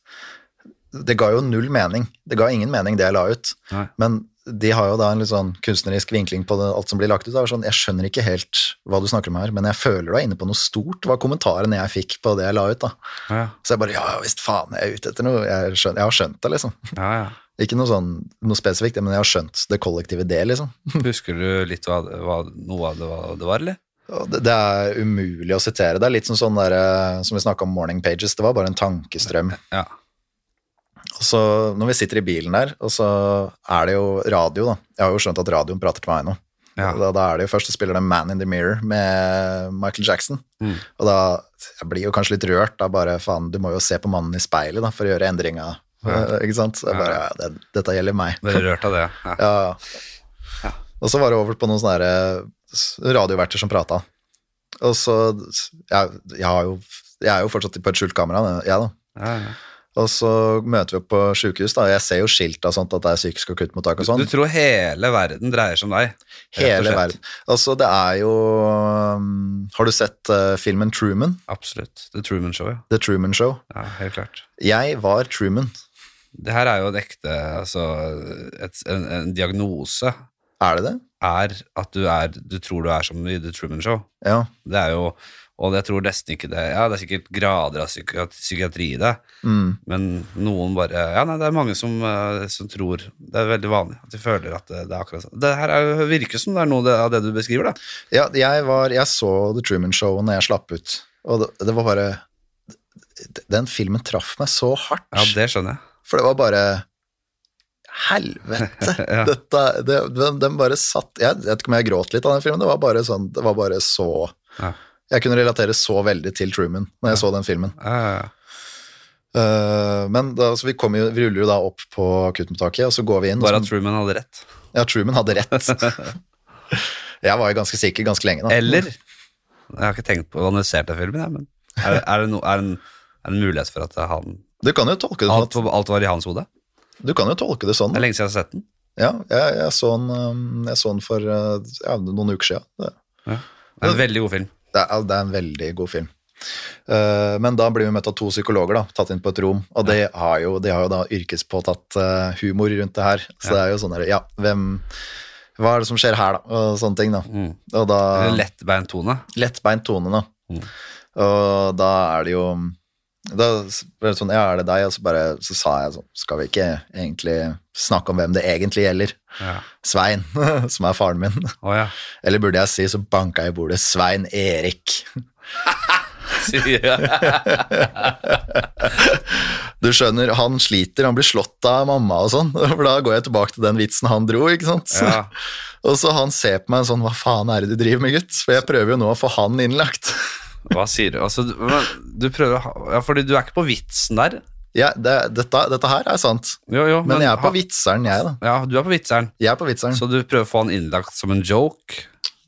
det ga jo null mening. Det ga ingen mening, det jeg la ut. Nei. Men de har jo da en litt sånn kunstnerisk vinkling på det, alt som blir lagt ut. Sånn, jeg skjønner ikke helt hva du snakker om her, men jeg føler du er inne på noe stort, var kommentaren jeg fikk på det jeg la ut. da. Ja, Så jeg bare, ja visst faen, jeg er ute etter noe, jeg, skjønner, jeg har skjønt det, liksom. ja, ja. Ikke noe sånn, noe spesifikt, men jeg har skjønt det kollektive det, liksom. Husker du litt hva, hva, noe av det, det var, eller? Det, det er umulig å sitere. Det er litt som sånn der, eh, som vi snakket om morning pages, det var bare en tankestrøm. Ja. Og så når vi sitter i bilen der, og så er det jo radio, da. Jeg har jo skjønt at radioen prater til meg nå. Ja. Da, da er det jo først så spiller det Man in the Mirror med Michael Jackson. Mm. Og da jeg blir jo kanskje litt rørt. Da bare faen, du må jo se på mannen i speilet da, for å gjøre endringa. Ja. Ikke sant? Så jeg bare, ja, det, dette gjelder meg. Ble rørt av det? Ja. Ja. Og så var det over på noen sånne eh, radioverter som prata. Og så jeg, jeg, har jo, jeg er jo fortsatt på et skjult kamera, jeg da. Ja, ja. Og så møter vi opp på sjukehus, da. Jeg ser jo skilt av sånt at det er psykisk akuttmottak og sånn. Du tror hele verden dreier seg om deg? Hele verden. Altså, det er jo um, Har du sett uh, filmen Truman? Absolutt. The Truman Show, ja. The Truman Show. ja. Helt klart. Jeg var Truman. Det her er jo en ekte altså, et, en, en diagnose Er det det? er at du, er, du tror du er som i The Truman Show. Ja. Det er jo, og jeg tror nesten ikke det Ja, det er sikkert grader av psykiatri i det, Mm. men noen bare Ja, nei, det er mange som, eh, som tror Det er veldig vanlig at de føler at det, det er akkurat sånn. Det her er, virker som det er noe av det du beskriver, da. ja jeg, var, jeg så The Truman Show når jeg slapp ut, og det, det var bare Den filmen traff meg så hardt. Ja, det skjønner jeg. For det var bare Helvete! Ja. Dette, det, den, den bare satt Jeg vet ikke om jeg gråt litt av den filmen. Det var bare sånn, det var bare så Ja. Jeg kunne relatere så veldig til Truman når jeg så den filmen. Ja, ja, ja. Eh, men da, så vi, jo, vi ruller jo da opp på akuttmottaket, og så går vi inn. Bare at Truman hadde rett. Ja, Truman hadde rett. jeg var jo ganske sikker ganske lenge, da. Eller Jeg har ikke tenkt på å analysere den filmen, jeg, men er, er, det no, er, en, er det en mulighet for at han Du kan jo tolke det sånn alt, at, alt var i hans hode? du kan jo tolke det sånn. Det er lenge siden jeg har sett den. Ja, jeg, jeg, så den, um, jeg så den for uh, ja, noen uker siden. Det, Det er en veldig god film. Det, er, det er en veldig god film. Uh, men da blir vi møtt av to psykologer, da, tatt inn på et rom. Og de har jo, de har jo da yrkespåtatt uh, humor rundt det her. Så det er jo sånn ja, hvem Hva er det som skjer her, da? Og sånne ting, da. Mm. Og da lettbeint tone. Lettbeint tone, da. Mm. Og da er det jo Da ble det sånn, ja, er det deg? Og så, bare, så sa jeg sånn, skal vi ikke egentlig snakke om hvem det egentlig gjelder? Ja. Svein, som er faren min. Oh, ja. Eller burde jeg si, så banka jeg i bordet, Svein Erik. Du skjønner, han sliter, han blir slått av mamma og sånn, for da går jeg tilbake til den vitsen han dro, ikke sant? Ja. Og så han ser på meg sånn, hva faen er det du driver med, gutt? For jeg prøver jo nå å få han innlagt. Hva sier du? Altså, du, prøver å ha- Ja, fordi du er ikke på vitsen der. Ja, det, dette, dette her er sant, Jo, jo, men jeg er på ha- vitseren, jeg da. Ja, du er på vitseren. Jeg er på vitseren. Så du prøver å få han innlagt som en joke?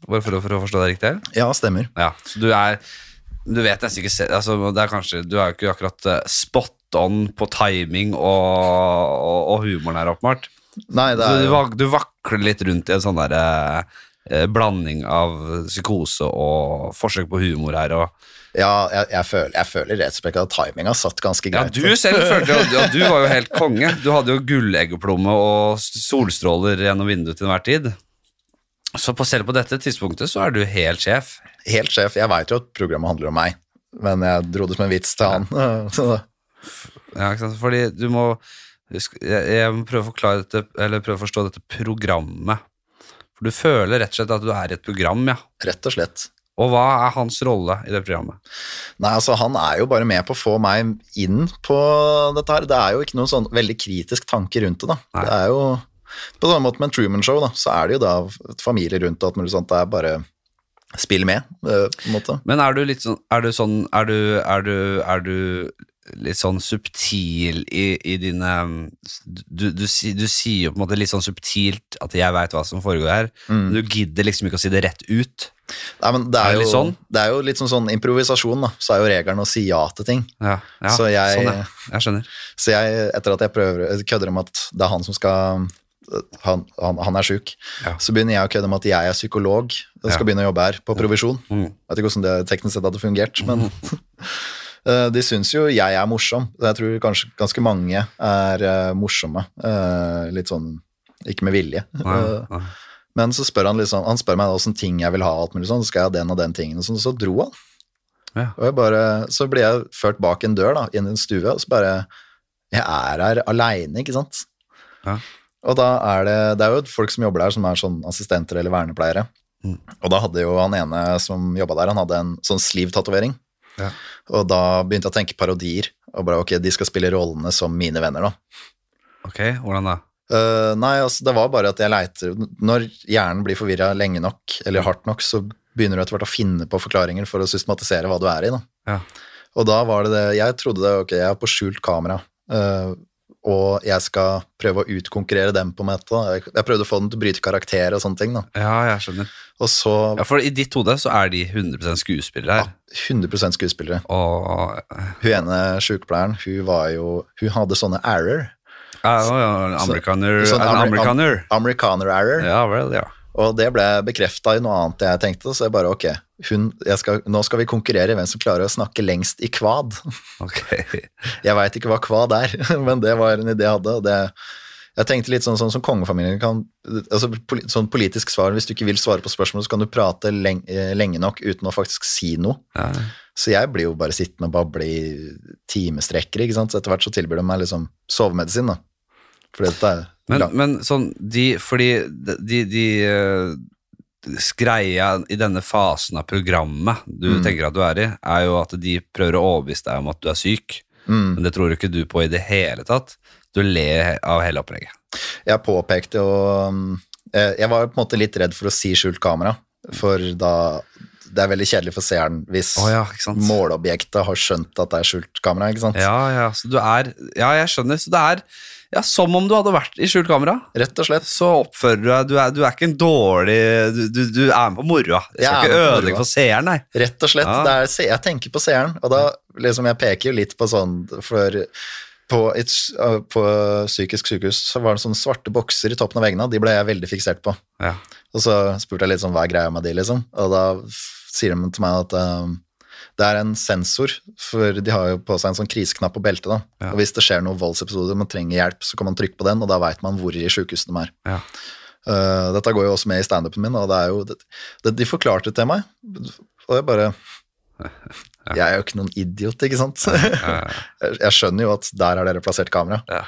Bare for for å forstå det riktig? Ja, stemmer. Ja, så du er Du vet nesten ikke altså, det er kanskje, Du er jo ikke akkurat eh, spot on på timing og, og, og humoren her, åpenbart. Nei, det Så er du, jo du vakler litt rundt i en sånn der eh, blanding av psykose og forsøk på humor her. Og, Ja, jeg, jeg, føler, jeg føler rett og slett at timinga satt ganske greit. ja, du selv følte jo ja, Du var jo helt konge. Du hadde jo gulleggeplomme og solstråler gjennom vinduet til enhver tid. Så på, selv på dette tidspunktet så er du helt sjef. Helt sjef. Jeg veit jo at programmet handler om meg, men jeg dro det som en vits til han. Ja, ikke sant? Fordi du må jeg, jeg må prøve å forklare dette, eller prøve å forstå dette programmet. For du føler rett og slett at du er i et program, ja. Rett og slett. Og hva er hans rolle i det programmet? Nei, altså Han er jo bare med på å få meg inn på dette her. Det er jo ikke noen sånn veldig kritisk tanke rundt det. da. Nei. Det er jo På samme måte med en Truman Show, da, så er det jo da et familie rundt og alt mulig sånt. Det er bare spill med, eh, på en måte. Men er du litt sånn Er du sånn Er du, er du, er du litt sånn subtil i, i dine du, du, du sier jo på en måte litt sånn subtilt at 'jeg veit hva som foregår her', men du gidder liksom ikke å si det rett ut. Nei, men det Er er, det jo, sånn? det er jo litt sånn, sånn improvisasjon, da. Så er jo regelen å si ja til ting. Ja, ja Så jeg- sånn, ja. Jeg skjønner. Så jeg, etter at jeg prøver, kødder om at det er han som skal Han, han, han er sjuk. Ja. Så begynner jeg å kødde med at jeg er psykolog og skal Ja. begynne å jobbe her på provisjon. Mm. Vet ikke hvordan det teknisk sett hadde fungert, men de syns jo jeg er morsom. Jeg tror kanskje ganske mange er eh, morsomme. Eh, litt sånn ikke med vilje. Nei, Eh, men så spør han liksom, han spør meg åssen ting jeg vil ha, alt mulig sånn, så skal jeg ha den og den tingen, og sånn, så dro han. Ja. Og bare, så ble jeg ført bak en dør, da, inn i en stue, og så bare Jeg er her aleine, ikke sant? Ja. Og da er det Det er jo folk som jobber der, som er sånn assistenter eller vernepleiere. Mm. Og da hadde jo han ene som jobba der, han hadde en sånn sleeve-tatovering. Ja. Og da begynte jeg å tenke parodier. Og bare ok, de skal spille rollene som mine venner, da. Ok, hvordan da? Uh, nei, altså det var bare at jeg leiter Når hjernen blir forvirra lenge nok, eller hardt nok, så begynner du etter hvert å finne på forklaringer for å systematisere hva du er i. Da. Ja. Og da var det det Jeg trodde det, ok, jeg er på skjult kamera, eh, og jeg skal prøve å utkonkurrere dem på meta. Jeg, prøvde å få den til å bryte karakter og sånne ting, da. Ja, jeg skjønner. Og så Ja, For i ditt hode så er de 100 skuespillere her. 100% skuespillere. Og Hun ene sykepleieren, hun var jo Hun hadde sånne error. ja, ja, ja, amerikaner, sånn amer- amerikaner. Amerikaner error. Ja vel, ja. Og det ble bekrefta i noe annet jeg tenkte, så jeg bare ok, hun, jeg skal, nå skal vi konkurrere i hvem som klarer å snakke lengst i kvad. Ok. Jeg veit ikke hva kvad er, men det var en idé jeg hadde. og det jeg tenkte litt sånn, sånn som kongefamilien kan altså Sånn politisk svar, hvis du ikke vil svare på spørsmål, så kan du prate lenge, eh, lenge nok uten å faktisk si noe. Ja. Så jeg blir jo bare sittende og bable i timestrekker, ikke sant. Så etter hvert så tilbyr de meg liksom sovemedisin, da. For dette er Men, men sånn, de, fordi de, de de greia i denne fasen av programmet du Mm. tenker at du er i, er jo at de prøver å overbevise deg om at du er syk. mm. Men det tror ikke du på i det hele tatt. Du ler av hele opplegget. Jeg påpekte jo um, eh, Jeg var på en måte litt redd for å si skjult kamera, for da Det er veldig kjedelig for seeren hvis Å ja, målobjektet har skjønt at det er skjult kamera, ikke sant? Ja, ja, så du er Ja, jeg skjønner. Så det er ja, som om du hadde vært i skjult kamera. Rett og slett. Så oppfører du deg Du er, du er ikke en dårlig Du, du, du er med på moroa. Du Jeg skal ikke ødelegge for seeren, nei. Rett og slett. Ja. Er, jeg tenker på seeren, og da liksom Jeg peker jo litt på sånn for på, et, på psykisk sykehus så var det sånne svarte bokser i toppen av veggene, de ble jeg veldig fiksert på. Ja. Og så spurte jeg litt sånn hva er greia med de, liksom. Og da sier de til meg at um, det er en sensor, for de har jo på seg en sånn kriseknapp på beltet. da. Ja. Og hvis det skjer noen voldsepisoder, og man trenger hjelp, så kan man trykke på den, og da veit man hvor i sjukehuset de er. Ja. Uh, dette går jo også med i standupen min, og det er jo det, det, De forklarte det til meg, og jeg bare Jeg er jo ikke noen idiot, ikke sant? Jeg, skjønner jo at der har dere plassert kamera. ja.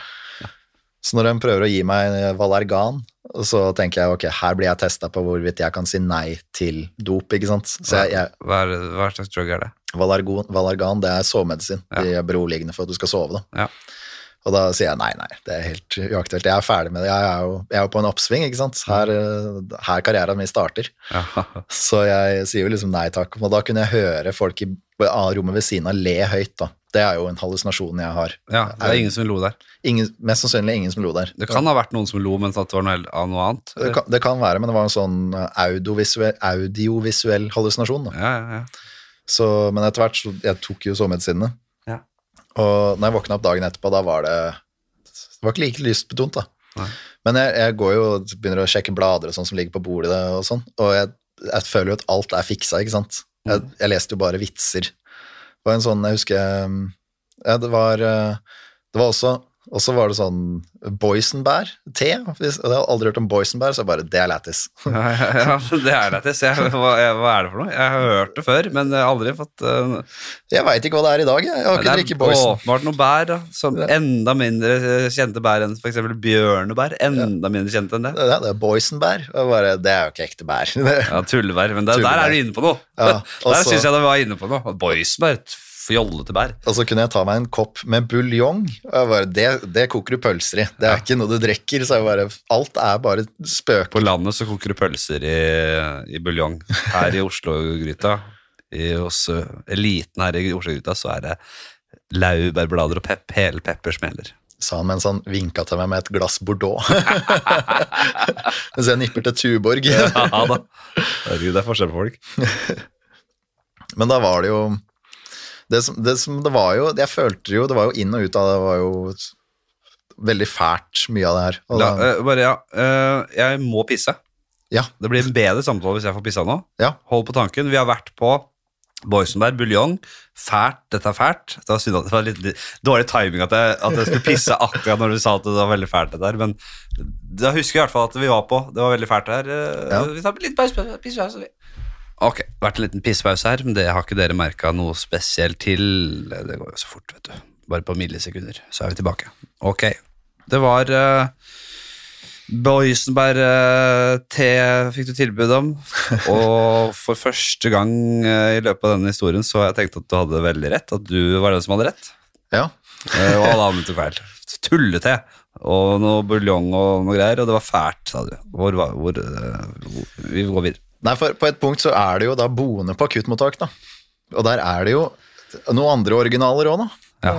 Så når de prøver å gi meg Valergan, Og så tenker jeg ok, her blir jeg testa på hvorvidt jeg kan si nei til dop. ikke sant? Så jeg, jeg, Hva, hva slags drug er det? Valargon, Valargan det er sovemedisin. Ja. De er beroligende for at du skal sove. da. Ja. Og da sier jeg nei, nei, det er helt uaktuelt. Jeg er ferdig med det. Jeg er jo, jeg er jo på en oppsving, ikke sant. Her, eh, her karrieren min starter. Aha. Så jeg sier jo liksom nei takk. Og da kunne jeg høre folk i rommet ved siden av le høyt, da. Det er jo en hallusinasjon jeg har. ja, det er ingen som lo der. Ingen, mest sannsynlig ingen som lo der. Det kan ha vært noen som lo, mens det var noe, annet. Det kan, det kan være, men det var en sånn eh, audiovisuell, audiovisuell hallusinasjon. Da. Ja, ja, ja. Så, men etter hvert så jeg tok jo sovemedisinene. Ja. Og når jeg våkna opp dagen etterpå, da var det Det var ikke like lystbetont, da. Nei. Men jeg, jeg går jo og begynner å sjekke blader og sånn som ligger på bordet, og sånn, og jeg, jeg føler jo at alt er fiksa, ikke sant. Jeg, Mm. jeg leste jo bare vitser. Det var en sånn, jeg husker Ja, det var eh, Det var også og så var det sånn boysenbær-te. Jeg har aldri hørt om boysenbær, så jeg bare Det er lættis. Ja, ja, ja, det er lættis. Hva, hva er det for noe? Jeg har hørt det før, men jeg har aldri fått uh, Jeg veit ikke hva det er i dag. Jeg, jeg har ikke Det drukket er boysen. åpenbart noen bær, da, som Ja. enda mindre eh, kjente bær enn f.eks. bjørnebær. Enda mindre kjent enn det. Det er, det er boysenbær. Bare, det er jo ikke ekte bær. Ja, tullebær. Men der, der er du inne på noe. Ja, der så- syns jeg det var inne på noe. Boysenbær, fjollete bær. Og så kunne jeg ta meg en kopp med buljong. Og jeg det, det koker du pølser i. Det er ikke noe du drikker. Så bare, alt er bare spøk. På landet så koker du pølser i, i buljong. Her i Oslo-gryta, i, hos eliten her i Oslo-gryta, så er det laurbærblader og pep, hele peppersmeler. Sa han mens han vinka til meg med et glass Bordeaux. mens jeg nipper til Tuborg. Ja da. Herregud, det er forskjell på folk. Men da var det jo det som, det som det var jo Jeg følte jo Det var jo inn og ut av det. Det var jo veldig fælt, mye av det her. La, eh, bare, ja. Uh, jeg må pisse. ja, Det blir en bedre samtale hvis jeg får pissa nå. ja. Hold på tanken. Vi har vært på Boysenberg buljong. Fælt. Dette er fælt. Det var, synd at det var litt dårlig timing at jeg, at jeg skulle pisse akkurat når du sa at det var veldig fælt. det der, Men da husker jeg i hvert fall at vi var på. Det var veldig fælt det her. Eh, Ja. Vi tar litt pause, pissepause. vi. Ok, vært en liten pissepause her, men det har ikke dere merka noe spesielt til. Det går jo så fort, vet du. Bare på millisekunder, så er vi tilbake. Ok, det var uh, Boysenberg-te fikk du tilbud om, og for første gang uh, i løpet av denne historien så har jeg tenkt at du hadde veldig rett, at du var den som hadde rett, ja. eh, og alle andre tok feil. Tullete og noe buljong og noe greier, og det var fælt, sa du. Hvor, hvor, eh, hvor, vi går videre. Nei, for på et punkt så er det jo da boende på akuttmottak, da. Og der er det jo noen andre originaler òg, da. Ja.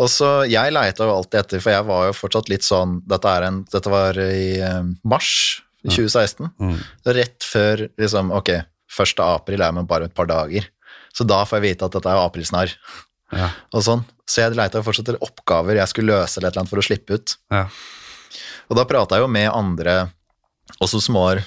Og så Jeg leita jo alltid etter, for jeg var jo fortsatt litt sånn Dette, en, dette var i eh, mars i 2016. Mm. Rett før liksom Ok, 1. april er med bare et par dager. Så da får jeg vite at dette er aprilsnarr. Ja. Og sånn. Så jeg leita fortsatt etter oppgaver jeg skulle løse eller et eller annet for å slippe ut. Ja. Og da prata jeg jo med andre, også som var,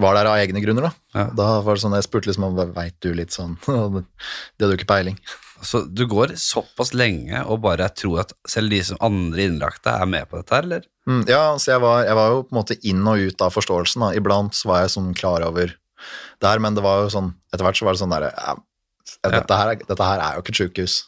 var der av egne grunner, da. Ja. Da var det sånn, jeg spurte liksom om veit du litt sånn Det hadde jo ikke peiling. Så du går såpass lenge og bare tror at selv de som andre innlagte er med på dette her, eller? Mm, ja, så jeg var, jeg var jo på en måte inn og ut av forståelsen. Da. Iblant så var jeg sånn klar over det her, men det var jo sånn, etter hvert så var det sånn derre ja, dette, dette her er jo ikke et sjukehus.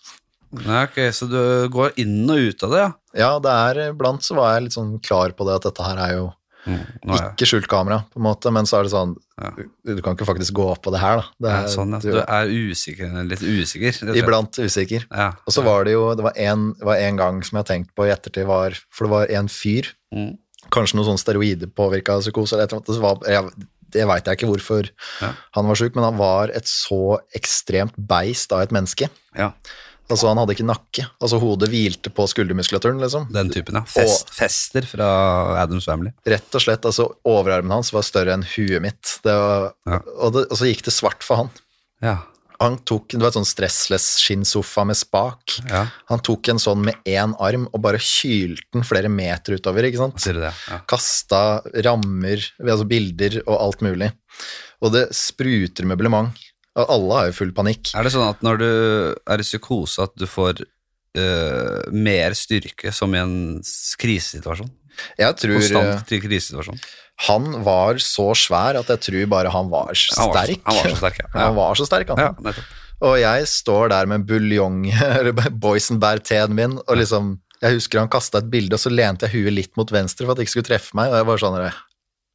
Nei, ok, så du går inn og ut av det, ja? Ja, det er iblant så var jeg litt sånn klar på det at dette her er jo Mm, nå jeg- ikke skjult kamera, på en måte, men så er det sånn Ja. du, kan ikke faktisk gå opp på det her, da. Det Ja, er, sånn, ja. du, Du er usikker, litt usikker. iblant usikker. Ja. Og så var det jo det var en, var en gang som jeg har tenkt på i ettertid, var For det var en fyr, Mm. kanskje noe sånn steroidepåvirka psykose eller et eller annet. Det, var, jeg, det veit jeg ikke hvorfor Ja. han var sjuk, men han var et så ekstremt beist av et menneske. ja, Altså Han hadde ikke nakke. Altså Hodet hvilte på skuldermuskulaturen, liksom. den typen, ja. Fest, fester fra Adams Family. Rett og slett, altså Overarmen hans var større enn huet mitt. Det var, Ja. og, det, og så gikk det svart for han. Ja, Han tok det var et sånn stressless skinnsofa med spak. ja. Han tok en sånn med én arm og bare kylte den flere meter utover. ikke sant? Sier du det? Ja. Kasta rammer, altså bilder og alt mulig. Og det spruter møblement. Og alle har jo full panikk. Er det sånn at når du er i psykose, at du får uh, mer styrke som i en krisesituasjon? Jeg tror Konstant eh, til krisesituasjon. han var så svær at jeg tror bare han var Han var, så- sterk. han var så sterk, ja. Han var så sterk, han. ja, nettopp. Og jeg står der med buljong, eller boysenbær-teen min, og liksom Jeg husker han kasta et bilde, og så lente jeg huet litt mot venstre for at det ikke skulle treffe meg. Og jeg bare sånn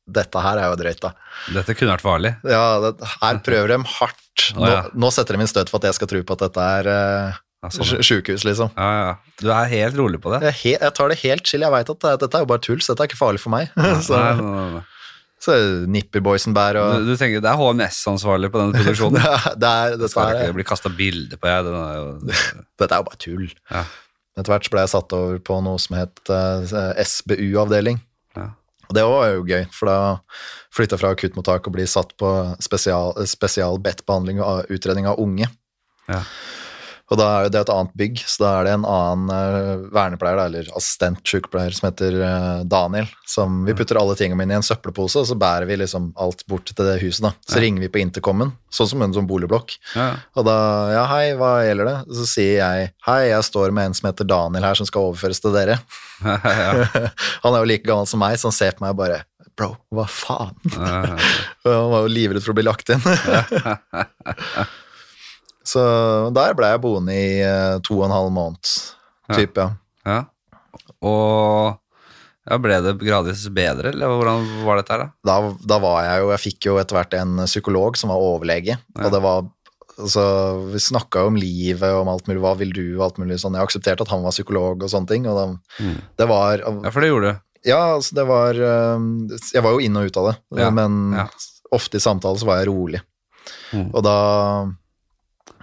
Dette her er jo drøyt, da. Dette kunne vært farlig. Ja, det, her prøver de hardt. Nå, ja. nå setter de inn støt for at jeg skal tro på at dette er uh, Ja, sånn. sjukehus, liksom. Ja, ja. Du er helt rolig på det? Jeg, he jeg tar det helt chill. Jeg veit at det, dette er jo bare tull, så dette er ikke farlig for meg. så, Nei, nei, nei, så nipper boysen bær og Du, du tenker det er HMS-ansvarlig på denne produksjonen? det er, det. Skal er, ikke bli kasta bilde på, jeg. Den er jo dette er jo bare tull. Ja. Etter hvert ble jeg satt over på noe som het uh, SBU-avdeling. Og det var jo gøy, for da flytta fra akuttmottak og blir satt på spesial, spesial bedt-behandling og utredning av unge. Ja. Og da er jo det et annet bygg, så da er det en annen eh, vernepleier, eller assistent-sykepleier, som heter eh, Daniel. Som vi putter alle tingene mine i en søppelpose, og så bærer vi liksom alt bort til det huset. da. Så Ja. ringer vi på intercomen, sånn som en sånn boligblokk. Ja. Og da, ja hei, hva gjelder det? Så sier jeg, hei, jeg står med en som heter Daniel her, som skal overføres til dere. ja. Han er jo like gammel som meg, så han ser på meg og bare, bro, hva faen? Han var jo livredd for å bli lagt inn. Så der ble jeg boende i eh, to og en halv måned, typ, ja. ja. Og ja, ble det gradvis bedre, eller hvordan var dette her, da? Da, da var jeg jo, jeg fikk jo etter hvert en psykolog som var overlege, Ja. og det var, altså, vi snakket jo om livet, og om alt mulig, hva vil du, og alt mulig sånn. Jeg aksepterte at han var psykolog og sånne ting, og da, Mm. det var, Ja, for det gjorde du. ja, altså, det var, jeg var jo inn og ut av det, Ja, men ofte i samtale så var jeg rolig. Mm. Og da,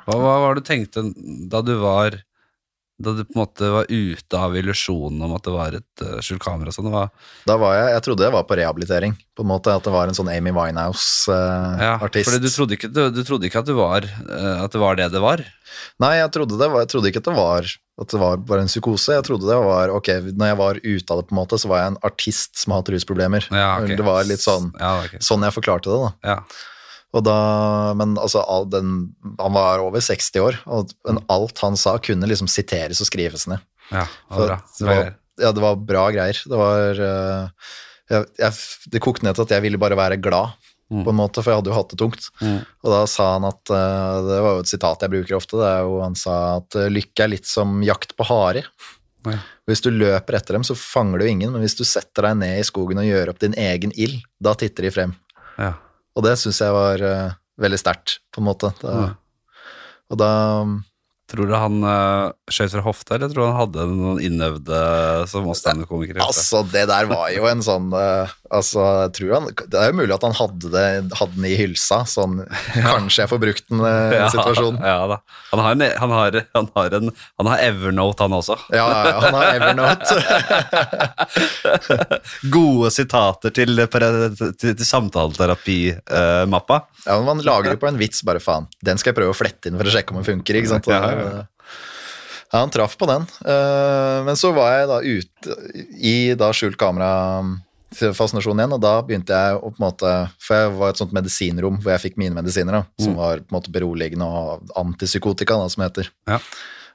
Hva, hva var det du tenkte da du var Da du på en måte var ute av illusjonen om at det var et uh, skjult kamera sånn? Da var jeg, jeg trodde jeg var på rehabilitering, på en måte, at det var en sånn Amy Winehouse-artist. fordi du trodde, ikke, du, du trodde ikke at, du var, eh, at det var det det var? Nei, jeg trodde, det var, jeg trodde ikke at det var at det var bare en psykose. Jeg trodde det var ok, når jeg var ute av det, på en måte, så var jeg en artist som har hatt rusproblemer. Ja, okay. Det var litt sånn, Ja, okay. sånn jeg forklarte det, da. Ja. Og da, men altså, den, han var over 60 år, og men alt han sa kunne liksom siteres og skrives ned. ja, det var det, var, ja, det var bra greier. Det var eh, jeg, jeg, Det kokte ned til at jeg ville bare være glad, Mm. på en måte, for jeg hadde jo hatt det tungt. Mm. Og da sa han at eh, Det var jo et sitat jeg bruker ofte. Det er jo, han sa at eh, lykke er litt som jakt på hare. Ja. Hvis du løper etter dem, så fanger du ingen, men hvis du setter deg ned i skogen og gjør opp din egen ild, da titter de frem. Ja. Og det syns jeg var uh, veldig sterkt, på en måte. Da, mm. Og da Tror du han uh, skjøt fra hofta, eller tror du han hadde noen innøvde som oss standup-komikere? Altså, det der var jo en sånn uh, Altså, jeg tror han Det er jo mulig at han hadde, det, hadde den i hylsa, sånn Kanskje jeg får brukt den uh, ja, situasjonen. Ja da. Han har, en, han, har, han, har en, han har Evernote, han også. Ja, ja, ja, han har Evernote. Gode sitater til, til, til samtaleterapi-mappa. Ja, men Man lager jo på en vits, bare faen. Den skal jeg prøve å flette inn for å sjekke om den funker. ikke sant? Ja, ja, ja. Ja, han traff på den. Eh, Men så var jeg da ute i da skjult kamera-fascinasjon igjen, og da begynte jeg å på en måte For jeg var i et sånt medisinrom hvor jeg fikk mine medisiner, da, som Mm. var på en måte beroligende og antipsykotika, da, som det heter. Ja.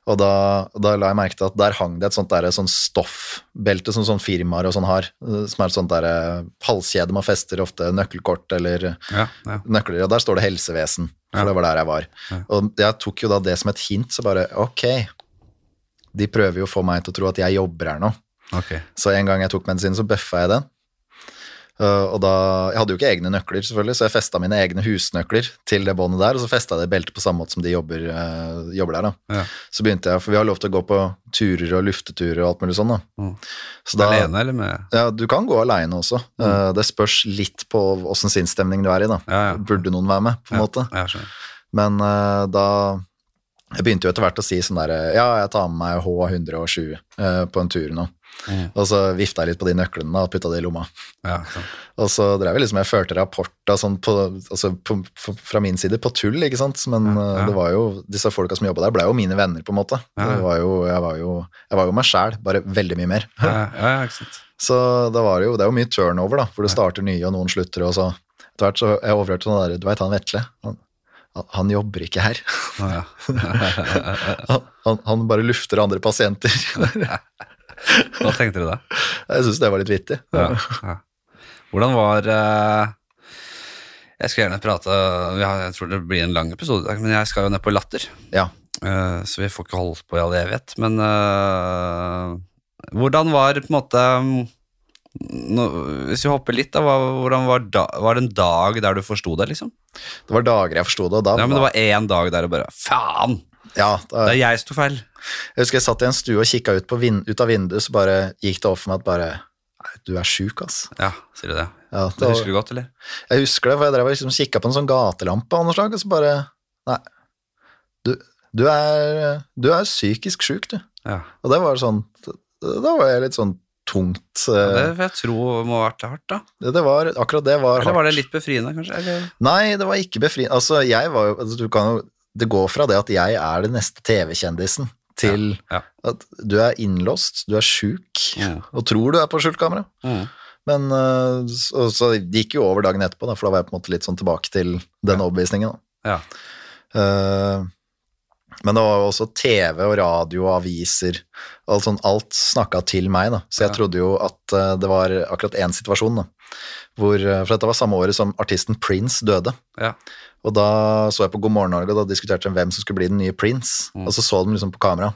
Og da, da la jeg merke til at der hang det et sånt, der, sånn stoffbelte som sånn firmaer og sånn har, eh, som er et sånt der eh, halskjede man fester ofte nøkkelkort eller Ja, ja. nøkler, og der står det helsevesen, for det var der jeg var. Og jeg tok jo da det som et hint, så bare ok, de prøver jo å få meg til å tro at jeg jobber her nå. Okay. Så en gang jeg tok medisinen, så bøffa jeg den. Uh, og da, Jeg hadde jo ikke egne nøkler, selvfølgelig, så jeg festa mine egne husnøkler til det båndet der, og så festa jeg det beltet på samme måte som de jobber, uh, jobber der. da. Ja. Så begynte jeg, for vi har lov til å gå på turer og lufteturer og alt mulig sånn. da. Mm. Så da, Alene, eller med ja, Du kan gå aleine også. Uh, det spørs litt på åssen sinnsstemning du er i. da. Ja, ja. Burde noen være med, på en måte. Ja. Men eh, da Jeg begynte jo etter hvert å si sånn derre Ja, jeg tar med meg H120 eh, på en tur nå. Mm. Og så vifta jeg litt på de nøklene og putta det i lomma. Ja. Og så drev jeg liksom Jeg førte rapporter sånn på, altså på, fra min side på tull, ikke sant. Men Ja, eh, ja. det var jo disse folka som jobba der, ble jo mine venner, på en måte. Var jo, jeg, var jo, jeg var jo meg sjæl, bare veldig mye mer. Ja, ja, ja, ikke sant. Så det var jo, det er jo mye turnover, da, hvor det starter nye, og noen slutter, og så etter hvert så jeg overhørte sånn der Du veit han Vetle? Han, han- han jobber ikke her. Han, han, han bare lufter andre pasienter. Hva tenkte du da? Jeg syns det var litt vittig. Ja, ja. Hvordan var eh, Jeg skal gjerne prate Jeg tror det blir en lang episode, men jeg skal jo ned på Latter. Ja. Eh, så vi får ikke holdt på i all evighet. Men eh, Hvordan var på en måte um, nå, Hvis vi hopper litt, da, hvordan var, da, var det en dag der du forsto det, liksom? Det var dager jeg forsto det, og da Ja, men det var én dag der og bare Faen! Ja, da, Det er jeg som tok feil. Jeg husker jeg satt i en stue og kikka ut, ut av vinduet, så bare gikk det opp for meg at bare Nei, du er sjuk, ass. Ja, sier du det? Ja, Det det husker du godt, eller? jeg husker det, for jeg drev liksom kikka på en sånn gatelampe av noe slag, og så bare Nei, du, du er Du er psykisk sjuk, du. Ja. Og det var sånn Da var jeg litt sånn tungt Det eh, vil jeg tro må ha vært hardt, da. Det var Akkurat det var Eller var det litt befriende, kanskje? Eller? Nei, det var ikke befriende. Altså, jeg var jo altså, Du kan jo Det går fra det at jeg er den neste TV-kjendisen, til Ja, at du er innlåst, du er sjuk, Mm. og tror du er på skjult kamera. Mm. Men øh, så, så det gikk jo over dagen etterpå, da, for da var jeg på en måte litt sånn tilbake til den overbevisningen. Da. Ja. Uh, men det var jo også TV og radio og aviser. Alt, sånn, alt snakka til meg, da. Så jeg Ja. trodde jo at eh, det var akkurat én situasjon, da. Hvor, eh, for dette var samme året som artisten Prince døde. Ja. Og da så jeg på God morgen Norge, og da diskuterte de hvem som skulle bli den nye Prince. Mm. Og så så de liksom på kamera.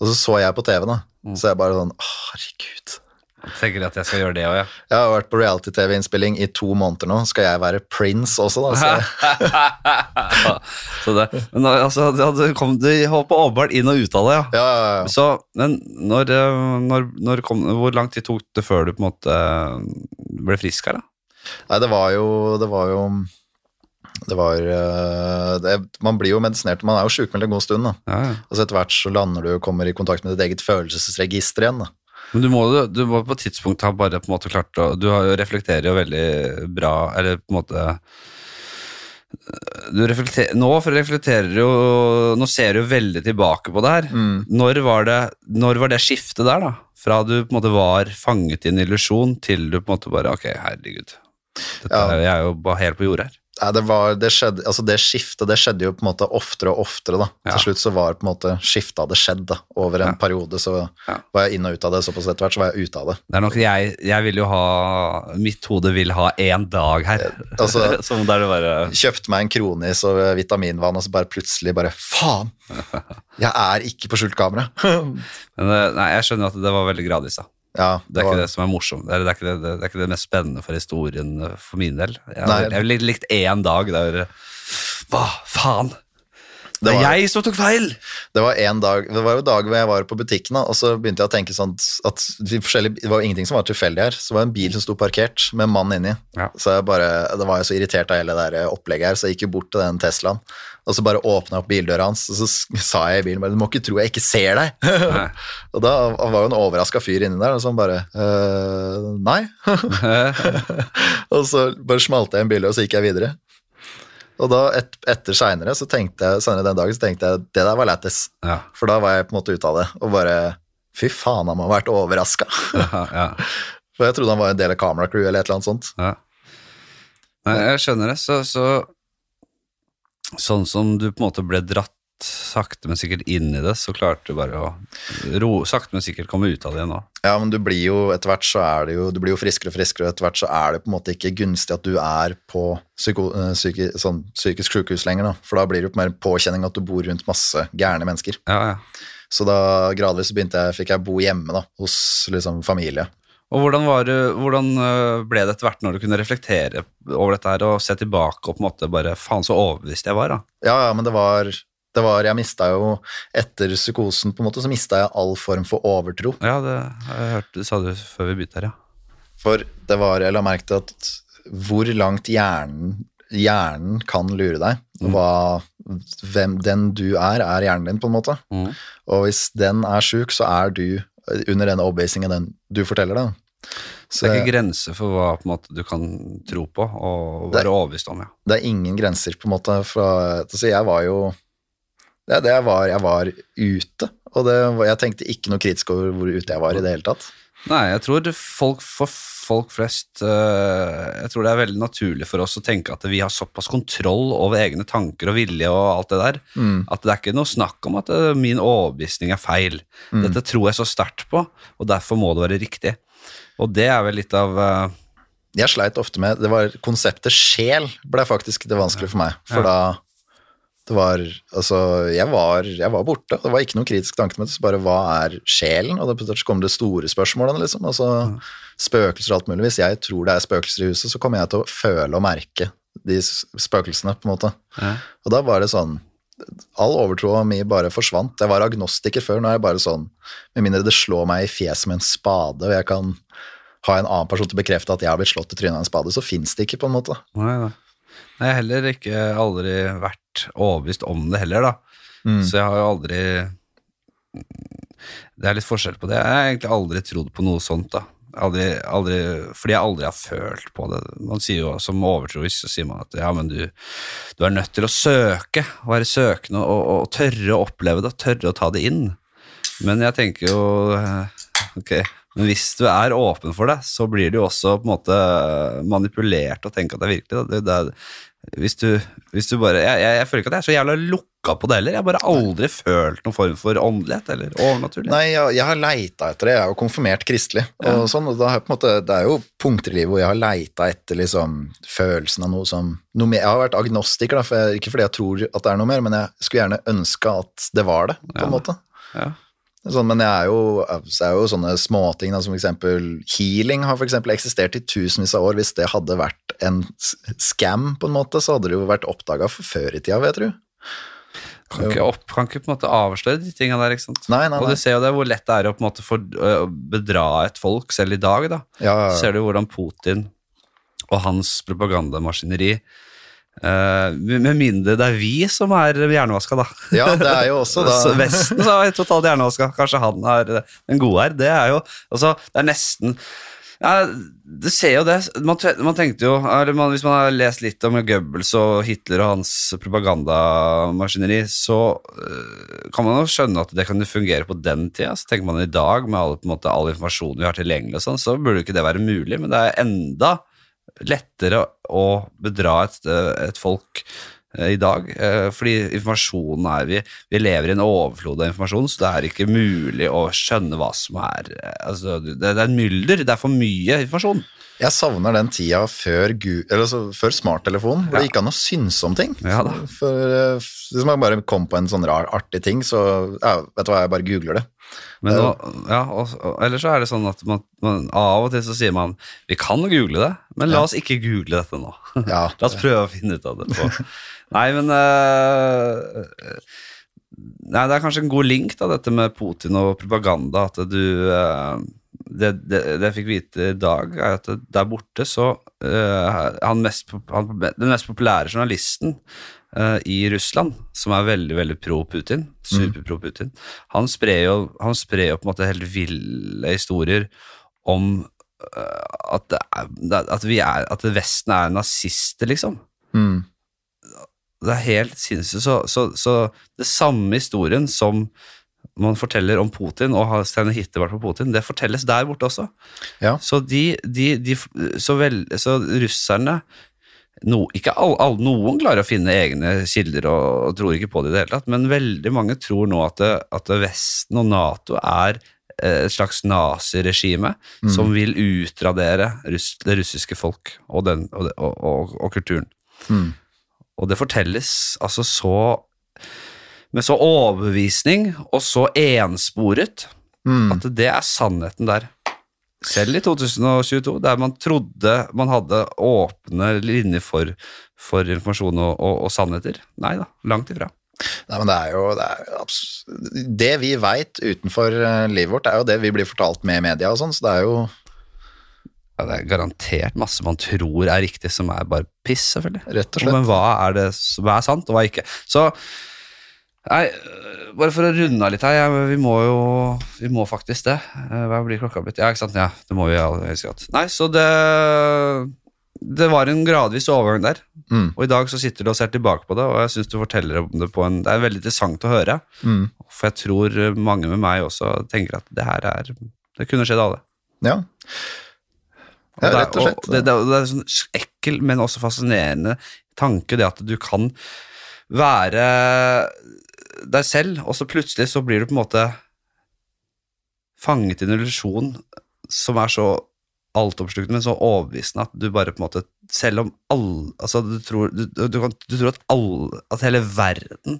Og så så jeg på TV, da. Mm. Så jeg bare sånn Å, herregud. Jeg tenker at jeg skal gjøre det òg, ja. Jeg har vært på reality-TV-innspilling i to måneder nå. Skal jeg være Prince også, da? Så, så det, men altså, hadde kom, du hoppa åpenbart inn og ut av det, ja. ja, ja, ja. Så, men når, eh, når, når kom, hvor lang tid tok det før du på en måte ble frisk her, da? Nei, det var jo Det var jo det var øh, det, Man blir jo medisinert, man er jo sjukmeldt en god stund. da. Ja, ja. Og så etter hvert så lander du og kommer i kontakt med ditt eget følelsesregister igjen. da. Men du må, du må på et tidspunkt ha bare på en måte klart å Du reflekterer jo veldig bra, eller på en måte du reflekterer, Nå for reflekterer jo Nå ser du jo veldig tilbake på det her. Mm. Når var det, når var det skiftet der, da? Fra du på en måte var fanget i en illusjon, til du på en måte bare Ok, herregud. Dette, Ja. Jeg er jo bare helt på jordet her. Det, var, det, skjedde, altså det skiftet det skjedde jo på en måte oftere og oftere. da. Ja. Til slutt så var på en måte skiftet hadde skjedd. da. Over en Ja. periode så Ja. var jeg inn og ut av det. Såpass etter hvert så var jeg ute av det. Det er nok jeg Jeg vil jo ha Mitt hode vil ha én dag her. altså- Som der det bare Kjøpte meg en kronis og vitaminvann, og så bare plutselig bare Faen! Jeg er ikke på skjult kamera. Men nei, jeg skjønner at det var veldig gradvis, da. Ja, Det er var- ikke det som er morsomt. Det er ikke det, det, det er ikke det mest spennende for historien eh, for min del. Jeg Nei. jeg ville likt én dag der Hva faen? Det Det er var- jeg som tok feil! Det var en dag, det var jo dag hvor jeg var på butikken, og så begynte jeg å tenke sånn at de det var jo ingenting som var tilfeldig her. Så det var en bil som sto parkert med en mann inni. Ja. Så jeg bare, det var jeg så irritert av hele det der opplegget her, så jeg gikk jo bort til den Teslaen. Og så bare åpna jeg opp bildøra hans, og så sa jeg i bilen bare, du må ikke tro jeg ikke ser deg. Og da var jo en overraska fyr inni der, og så han bare «Øh, nei. og så bare smalt jeg en bildøra, og så gikk jeg videre. Og da et, etter seinere, så tenkte jeg, senere den dagen, så tenkte jeg det der var lættis. ja. For da var jeg på en måte ute av det, og bare Fy faen, han må ha vært overraska. ja, ja. For jeg trodde han var en del av Camera Crew eller et eller annet sånt. Ja. Nei, jeg skjønner det. Så, så Sånn som du på en måte ble dratt sakte, men sikkert inn i det, så klarte du bare å ro, sakte, men sikkert komme ut av det igjen òg. Ja, men du blir jo etter hvert så er det jo Du blir jo friskere og friskere, og etter hvert så er det på en måte ikke gunstig at du er på psyko, eh, psyki, sånn, psykisk sykehus lenger, da. For da blir det jo mer påkjenning at du bor rundt masse gærne mennesker. Ja, ja. Så da gradvis begynte jeg, fikk jeg bo hjemme da, hos liksom familie. Og hvordan, det, hvordan øh, ble det etter hvert når du kunne reflektere over dette her og se tilbake og på en måte bare Faen, så overbevist jeg var, da. Ja, ja, men det var, det var Jeg mista jo Etter psykosen, på en måte, så mista jeg all form for overtro. Ja, det har jeg hørt, det sa du før vi begynte her, ja. For det var Jeg la merke til at hvor langt hjernen, hjernen kan lure deg. Hva, hvem den du er, er hjernen din, på en måte. Mm. Og hvis den er sjuk, så er du under den overbevisningen den du forteller deg. Så det er ikke grenser for hva måte, du kan tro på og være overbevist om, ja. det er ingen grenser, på en måte. Fra, altså jeg var jo det, er det jeg, var, jeg var ute, og det, jeg tenkte ikke noe kritisk over hvor ute jeg var i det hele tatt. Nei, jeg tror folk, for folk flest øh, Jeg tror det er veldig naturlig for oss å tenke at vi har såpass kontroll over egne tanker og vilje og alt det der, Mm. at det er ikke noe snakk om at øh, min overbevisning er feil. Mm. Dette tror jeg så sterkt på, og derfor må det være riktig. Og det er vel litt av uh... Jeg sleit ofte med det var Konseptet sjel ble faktisk det vanskelige for meg. For Ja. da Det var Altså, jeg var, jeg var borte. Det var ikke noen kritisk tanke med det. Så bare hva er sjelen? Og da kommer kom det store spørsmålene, liksom. Altså spøkelser og alt mulig. Hvis jeg tror det er spøkelser i huset, så kommer jeg til å føle og merke de spøkelsene, på en måte. Ja. Og da var det sånn All overtroa mi bare forsvant. Jeg var agnostiker før, nå er jeg bare sånn Med mindre det slår meg i fjeset med en spade, og jeg kan ha en annen person til å bekrefte at jeg har blitt slått i trynet av en spade, så fins det ikke, på en måte. Nei. Nei, jeg har heller ikke aldri vært overbevist om det heller, da. Mm. Så jeg har jo aldri Det er litt forskjell på det. Jeg har egentlig aldri trodd på noe sånt, da. Aldri, aldri, fordi jeg aldri har følt på det. Man sier jo Som overtroisk så sier man at ja, men du, du er nødt til å søke, være søkende og, og tørre å oppleve det, tørre å ta det inn. Men jeg tenker jo eh, Ok, men hvis du er åpen for det, så blir du også på en måte manipulert og tenker at det er virkelig. Det, det er, hvis, du, hvis du bare jeg, jeg, jeg føler ikke at jeg er så jævla lukka på det heller. Jeg har bare aldri følt noen form for åndelighet eller overnaturlighet. Nei, jeg, jeg har leita etter det. Jeg er jo konfirmert kristelig. Og sånn, og da har jeg på en måte, det er jo punkter i livet hvor jeg har leita etter liksom, følelsen av noe som noe mer. Jeg har vært agnostiker, da, for jeg, ikke fordi jeg tror at det er noe mer, men jeg skulle gjerne ønske at det var det, på Ja. en måte. Ja. Sånn, men jeg er jo, så er jo sånne småting som eksempel healing har for eksempel eksistert i tusenvis av år. Hvis det hadde vært en scam, på en måte, så hadde det jo vært oppdaga før i tida, vet du. Kan ikke, opp, kan ikke på en måte avsløre de tinga der. ikke sant? Nei, nei, nei. Og du ser jo det hvor lett det er å på en måte for, å bedra et folk, selv i dag. da. Ja, ja, Ser du hvordan Putin og hans propagandamaskineri eh, Med mindre det er vi som er hjernevaska, da. ja, det er jo også da Vesten så er totalt hjernevaska. Kanskje han er den gode her. Det er jo altså, Det er nesten ja, Du ser jo det. Man, man tenkte jo man, Hvis man har lest litt om Goebbels og Hitler og hans propagandamaskineri, så uh, kan man jo skjønne at det kan fungere på den tida. Så tenker man i dag, med all, måte, all informasjonen vi har tilgjengelig, og sånn, så burde ikke det være mulig. Men det er enda lettere å bedra et, et folk eh, i dag, eh, fordi informasjonen er vi, vi lever i en overflod av informasjon, så det er ikke mulig å skjønne hva som er eh, altså, det, det er en mylder, det er for mye informasjon. Jeg savner den tida før, altså, før smarttelefonen, hvor det gikk an å synse om ting. Ja da. For eh, Hvis man bare kom på en sånn rar, artig ting, så ja, vet du hva, jeg bare googler det. Men nå, ja, og, ellers så er det sånn at man, man, av og til så sier man vi kan google det, men la oss ikke google dette nå. Ja, La oss prøve å finne ut av det. På. Nei, men øh, Nei, det er kanskje en god link, da, dette med Putin og propaganda. At du øh, det, det, det jeg fikk vite i dag, er at der borte så uh, han mest, han, Den mest populære journalisten uh, i Russland, som er veldig veldig pro-Putin, superpro Putin, han sprer jo, han sprer jo på en måte helt ville historier om uh, at, er, at, vi er, at Vesten er nazister, liksom Mm. det er helt sinnssykt. Så, så, så det samme historien som man forteller om Putin, og har Steiner Hitler på Putin, det fortelles der borte også. Ja. Så de, de, de så, vel, så russerne no, ikke all, all, Noen klarer å finne egne kilder og, og tror ikke på det i det hele tatt, men veldig mange tror nå at, det, at Vesten og Nato er eh, et slags naziregime som vil utradere russ, det russiske folk og, den, og, og, og, og kulturen. Mm. Og det fortelles altså så med så overbevisning og så ensporet Mm. at det er sannheten der. Selv i 2022, der man trodde man hadde åpne linjer for, for informasjon og, og, og sannheter. Nei da, langt ifra. Nei, men det er jo Det, er det vi veit utenfor eh, livet vårt, er jo det vi blir fortalt med media og sånn, så det er jo Ja, det er garantert masse man tror er riktig, som er bare piss, selvfølgelig. rett og slett Men hva er, det, hva er sant, og hva er ikke? Så Nei, øh, bare for å runde av litt her, ja, vi må jo Vi må faktisk det. Eh, Hva blir klokka blitt? Ja, ikke sant? Ja, det må vi i aller høyeste grad. Nei, så det Det var en gradvis overgang der. Mm. Og i dag så sitter du og ser tilbake på det, og jeg syns du forteller om det på en Det er veldig interessant å høre. Mm. For jeg tror mange med meg også tenker at det her er Det kunne skjedd alle. Ja. Ja, rett og slett. det, det, det er en sånn ekkel, men også fascinerende tanke, det at du kan være deg selv, og så plutselig så blir du på en måte fanget i en illusjon som er så altoppslukende, men så overbevisende at du bare på en måte Selv om alle Altså, du tror, du, du, kan, du tror at alle At hele verden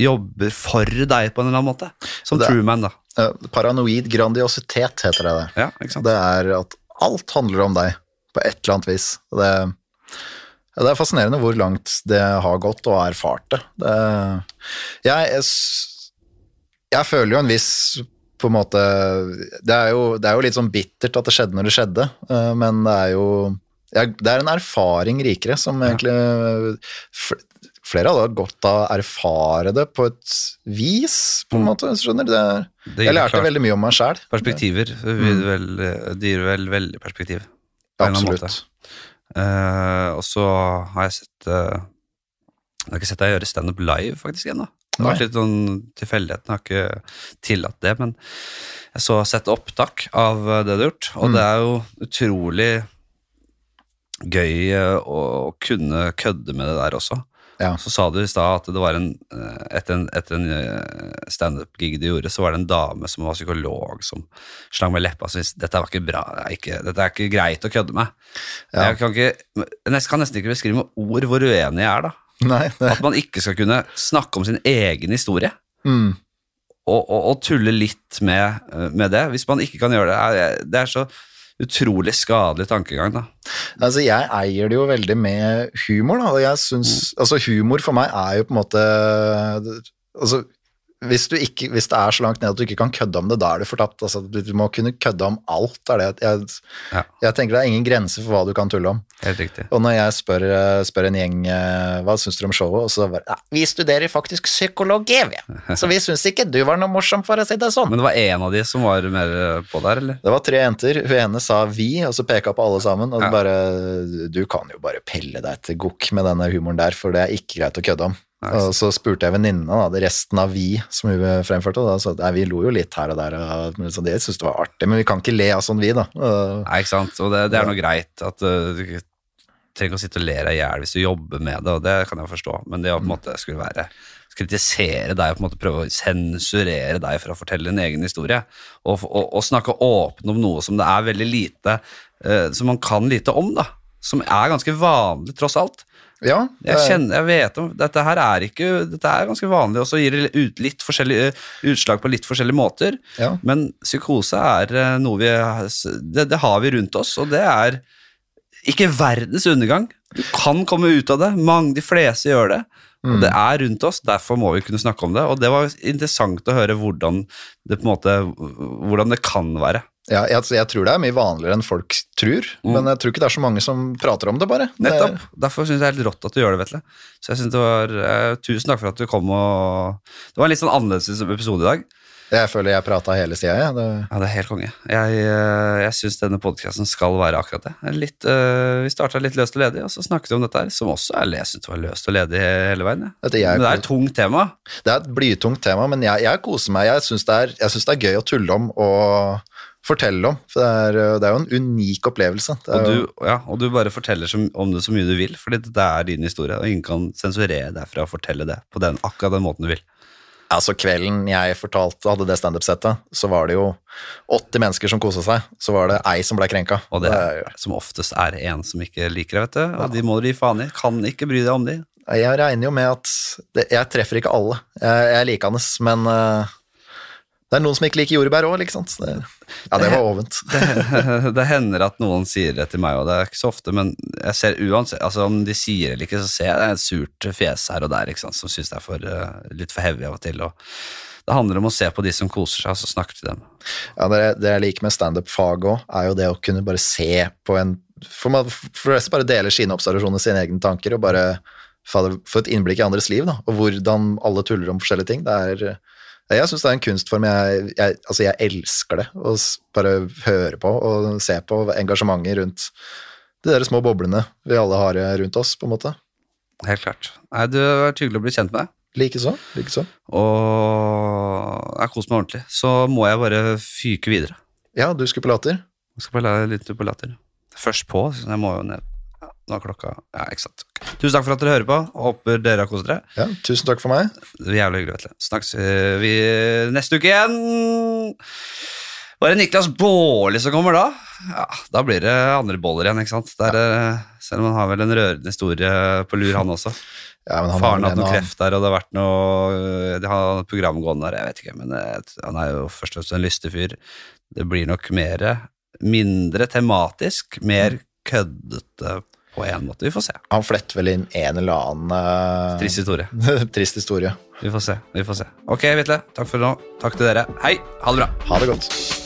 jobber for deg på en eller annen måte. Som Det er- Truman, da. Uh, Paranoid grandiositet heter det. det. Ja? Det er at alt handler om deg, på et eller annet vis. Det, ja, det er fascinerende hvor langt det har gått, og erfart det. det jeg, jeg, jeg føler jo en viss på en måte det er, jo, det er jo litt sånn bittert at det skjedde når det skjedde, eh, men det er jo Det er en erfaring rikere som egentlig Flere hadde hatt godt av å erfare det på et vis, på en Mm. måte. Skjønner du? Det, Det jeg lærte klart veldig mye om meg sjæl. Perspektiver. det gir vel veldig perspektiv. Absolutt. Eh, og så har jeg sett eh, Jeg har ikke sett deg gjøre standup live faktisk ennå. Det har vært litt sånn Tilfeldighetene har ikke tillatt det, men jeg så sett opptak av eh, det du har gjort, og Mm. det er jo utrolig gøy å kunne kødde med det der også. Ja. Så sa du i stad at det var en eh, etter en, etter en eh, standup-gig du gjorde, så var det en dame som var psykolog, som slang med leppa og syntes dette var ikke bra, det er ikke, dette er ikke greit å kødde med. Ja. Jeg kan, ikke, jeg kan nesten ikke beskrive med ord hvor uenig jeg er, da. Nei, At man ikke skal kunne snakke om sin egen historie. mm, Og, og, og tulle litt med, eh, med det. Hvis man ikke kan gjøre det. er- Det er så utrolig skadelig tankegang, da. altså jeg eier det jo veldig med humor, da, jeg syns Mm. Altså, humor for meg er jo på en måte Altså, hvis, du ikke, hvis det er så langt ned at du ikke kan kødde om det, da er du fortapt. Altså, du, du må kunne kødde om alt. Er det. Jeg, Ja. jeg tenker det er ingen grense for hva du kan tulle om. Helt riktig. Og når jeg spør, eh, spør en gjeng eh, hva syns dere om showet, og så bare ja, Vi studerer faktisk psykologi, vi. Så vi syns ikke du var noe morsom, for å si det sånn. Men det var en av de som var mer på der, eller? Det var tre jenter. Hun ene sa vi, og så peka på alle sammen. Og Ja. bare Du kan jo bare pelle deg til gokk med denne humoren der, for det er ikke greit å kødde om. Og så spurte jeg venninna, resten av vi som hun fremførte, da så nei, vi lo jo litt her og der, og så det syntes det var artig, men vi kan ikke le av sånn vi, da. Nei, ikke sant. Og det, det er noe greit. At uh, du trenger ikke å sitte og le deg i hjel hvis du jobber med det, og det kan jeg forstå. Men det å på en måte skulle være kritisere deg og på en måte prøve å sensurere deg for å fortelle din egen historie, og, og, og snakke åpent om noe som det er veldig lite eh, Som man kan lite om, da. Som er ganske vanlig, tross alt. Ja, Jeg, kjenner, jeg vet om, Dette her er ikke, dette er ganske vanlig, og så gir det ut, litt forskjellige utslag på litt forskjellige måter. ja. Men psykose er eh, noe vi det, det har vi rundt oss, og det er ikke verdens undergang. Du kan komme ut av det. Mange, de fleste gjør det. Og det er rundt oss, derfor må vi kunne snakke om det. Og det var interessant å høre hvordan det, på en måte, hvordan det kan være. Ja, jeg, jeg tror det er mye vanligere enn folk tror, men jeg tror ikke det er så mange som prater om det, bare. Det- Mm. Nettopp. Derfor syns jeg det er helt rått at du gjør det, Vetle. Så jeg synes det var, eh, Tusen takk for at du kom og Det var en litt sånn annerledes episode i dag. Jeg føler jeg prata hele tida, jeg. Det, Ja, det er helt konge. Jeg, eh, jeg syns denne podkasten skal være akkurat det. Litt, uh, vi starta litt løst og ledig, og så snakket vi om dette her, som også er jeg synes var løst og ledig hele veien. Ja. Vet jeg- Men det er et tungt tema. det er et blytungt tema, men jeg, jeg koser meg. Jeg syns det, det er gøy å tulle om og fortelle om. For det er, det er jo en unik opplevelse. Og du, ja, og du bare forteller som, om det så mye du vil, fordi det er din historie, og ingen kan sensurere deg fra å fortelle det på den, akkurat den måten du vil. altså Kvelden jeg fortalte, hadde det standup-settet, så var det jo 80 mennesker som kosa seg. Så var det ei som ble krenka. Og det er som oftest er en som ikke liker det, vet du. Og de må du gi faen i. Kan ikke bry deg om de. Jeg regner jo med at det, Jeg treffer ikke alle. Jeg, jeg er likende, men eh, det er noen som ikke liker jordbær òg, ikke sant. Det, ja, det var ovent. det, det hender at noen sier det til meg, og det er ikke så ofte, men jeg ser uansett, altså om de sier det eller ikke, så ser jeg det er et surt fjes her og der, ikke sant, som synes det er for, eh, litt for heavy av og til, og det handler om å se på de som koser seg, og så snakke til dem. Ja, det, det jeg liker med standup-fag òg, er jo det å kunne bare se på en For man for det bare deler sine observasjoner, sine egne tanker, og bare få få et innblikk i andres liv, da, og hvordan alle tuller om forskjellige ting. Det er jeg syns det er en kunstform jeg, jeg, altså jeg elsker det. Å bare høre på og se på engasjementet rundt de der små boblene vi alle har rundt oss, på en måte. Helt klart. Nei, det har vært hyggelig å bli kjent med deg, Likeså. Likeså. og jeg koser meg ordentlig. Så må jeg bare fyke videre. Ja, du skulle på latter. Jeg skal la litt på latter. Først på, så jeg må jo ned. Nå er klokka Ja, ikke sant. Okay. Tusen takk for at dere hører på. Håper dere har kost dere. Ja, tusen takk for meg. Det er jævlig hyggelig. Snakkes eh, vi neste uke igjen. Var det Niklas Baarli som kommer da? Ja, Da blir det andre boller igjen, ikke sant. Der, ja. selv om han har vel en rørende historie på lur, han også. Ja, men han Faren hatt noe kreft der, og det har vært noe De har program gående der, jeg vet ikke, men eh, han er jo først og fremst en lystig fyr. Det blir nok mer Mindre tematisk, mer køddete på en måte. Vi får se. Han fletter vel inn en eller annen uh... Trist historie. trist historie. Vi får se. vi får se. Ok, Vetle. Takk for nå. Takk til dere. Hei. Ha det bra. Ha det godt.